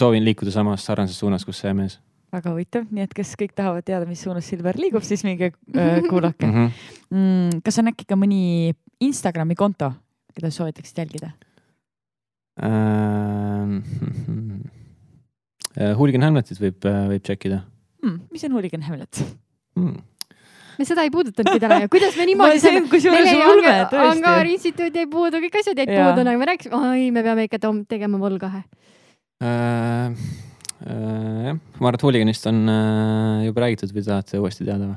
soovin liikuda samas sarnases suunas, kus see mees. väga huvitav, nii et kes kõik tahavad teada, mis suunas Silver liigub, siis minge äh, kuulake mm. -hmm. Mm, kas on äkki ka mõni Instagrami konto, keda soovitaksid jälgida ähm,? Hooligan Hamletit võib, äh, võib tšekkida hmm,. mis on Hooligan Hamlet hmm.? Me seda ei puudutanudki täna ju, kuidas me niimoodi saame. meil jäi Angaar instituut jäi puudu, kõik asjad jäid puudu, nagu me rääkisime, oi, me peame ikka tegema vol kahe äh,. Äh, jah, ma arvan, et Hooliganist on äh, juba räägitud või tahate uuesti teada või?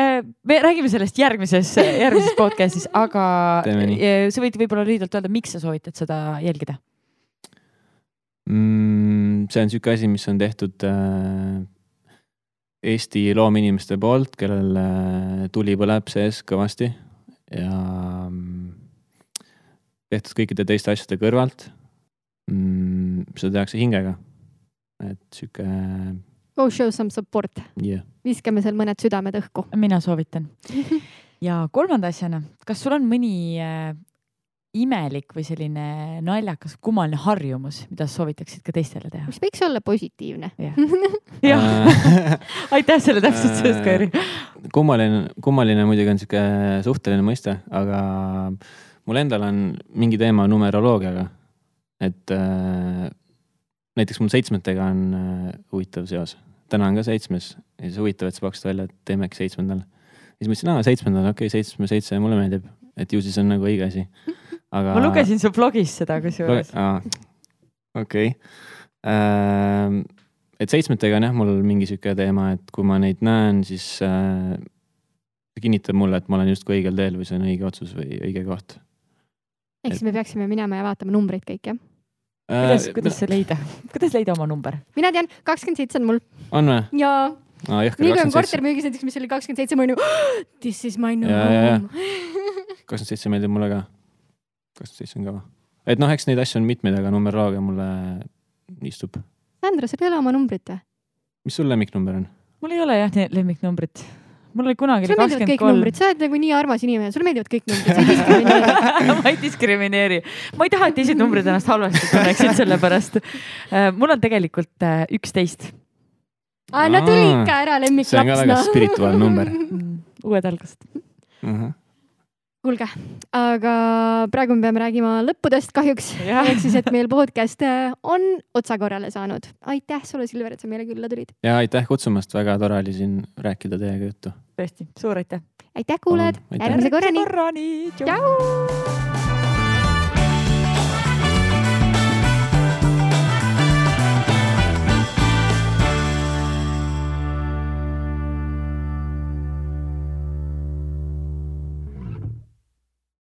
Äh, me räägime sellest järgmises, järgmises podcast'is, aga sa võid võib-olla lühidalt öelda, miks sa soovitad seda jälgida mm,? see on sihuke asi, mis on tehtud äh, Eesti loomeinimeste poolt, kellel äh, tuli põleb sees kõvasti ja mm, tehtud kõikide teiste asjade kõrvalt. Mm, seda tehakse hingega, et sihuke. Go show some support yeah.. viskame seal mõned südamed õhku. mina soovitan ja kolmanda asjana, kas sul on mõni äh, imelik või selline naljakas, kummaline harjumus, mida sa soovitaksid ka teistele teha? mis võiks olla positiivne. jah aitäh selle täpsustuse eest, Kairi. kummaline, kummaline muidugi on sihuke suhteline mõiste, aga mul endal on mingi teema numeroloogiaga. et äh, näiteks mul seitsmetega on äh, huvitav seos. täna on ka seitsmes ja siis huvitav, et sa pakkusid välja, et teeme äkki seitsmendal. siis mõtlesin, aa seitsmendal, okei okay,, seitsme, seitse mulle meeldib, et ju siis on nagu õige asi aga. ma lugesin su blogis seda kusjuures. okei. Ähm, et seitsmetega on jah, mul mingi sihuke teema, et kui ma neid näen, siis äh, kinnitab mulle, et ma olen justkui õigel teel või see on õige otsus või õige koht. ehk siis me peaksime minema ja vaatama numbreid kõik, jah? kuidas, äh, kuidas see leida, kuidas leida oma number? mina tean, kakskümmend seitse on mul. on või? jaa ah,. nii kui on kortermüügis näiteks, mis oli kakskümmend seitse, ma olin oh,, this is my home. kakskümmend seitse meeldib mulle ka kakskümmend seitse on kõva. et noh, eks neid asju on mitmeid, aga numeroloogia mulle istub. Sandra, sul ei ole oma numbrit või? mis sul lemmiknumber on? mul ei ole jah lemmiknumbrit. mul oli kunagi sulle meeldivad kõik numbrid, sa oled nagu nii armas inimene, sulle meeldivad kõik numbrid, sa ei diskrimineeri ma ei diskrimineeri, ma ei taha, et teised numbrid ennast halvasti tunneksid selle pärast. Äh, mul on tegelikult äh, üksteist. aa, no tuli ikka ära lemmiklaps. see on ka väga no. spirituaalne number uued algused uh. -huh kuulge, aga praegu me peame räägima lõppudest kahjuks. ehk siis, et meil podcast äh, on otsakorrale saanud. aitäh sulle, Silver, et sa meile külla tulid. ja aitäh kutsumast, väga tore oli siin rääkida teiega juttu. tõesti, suur aitäh. aitäh, kuulajad, järgmise korrani. korrani. tšau.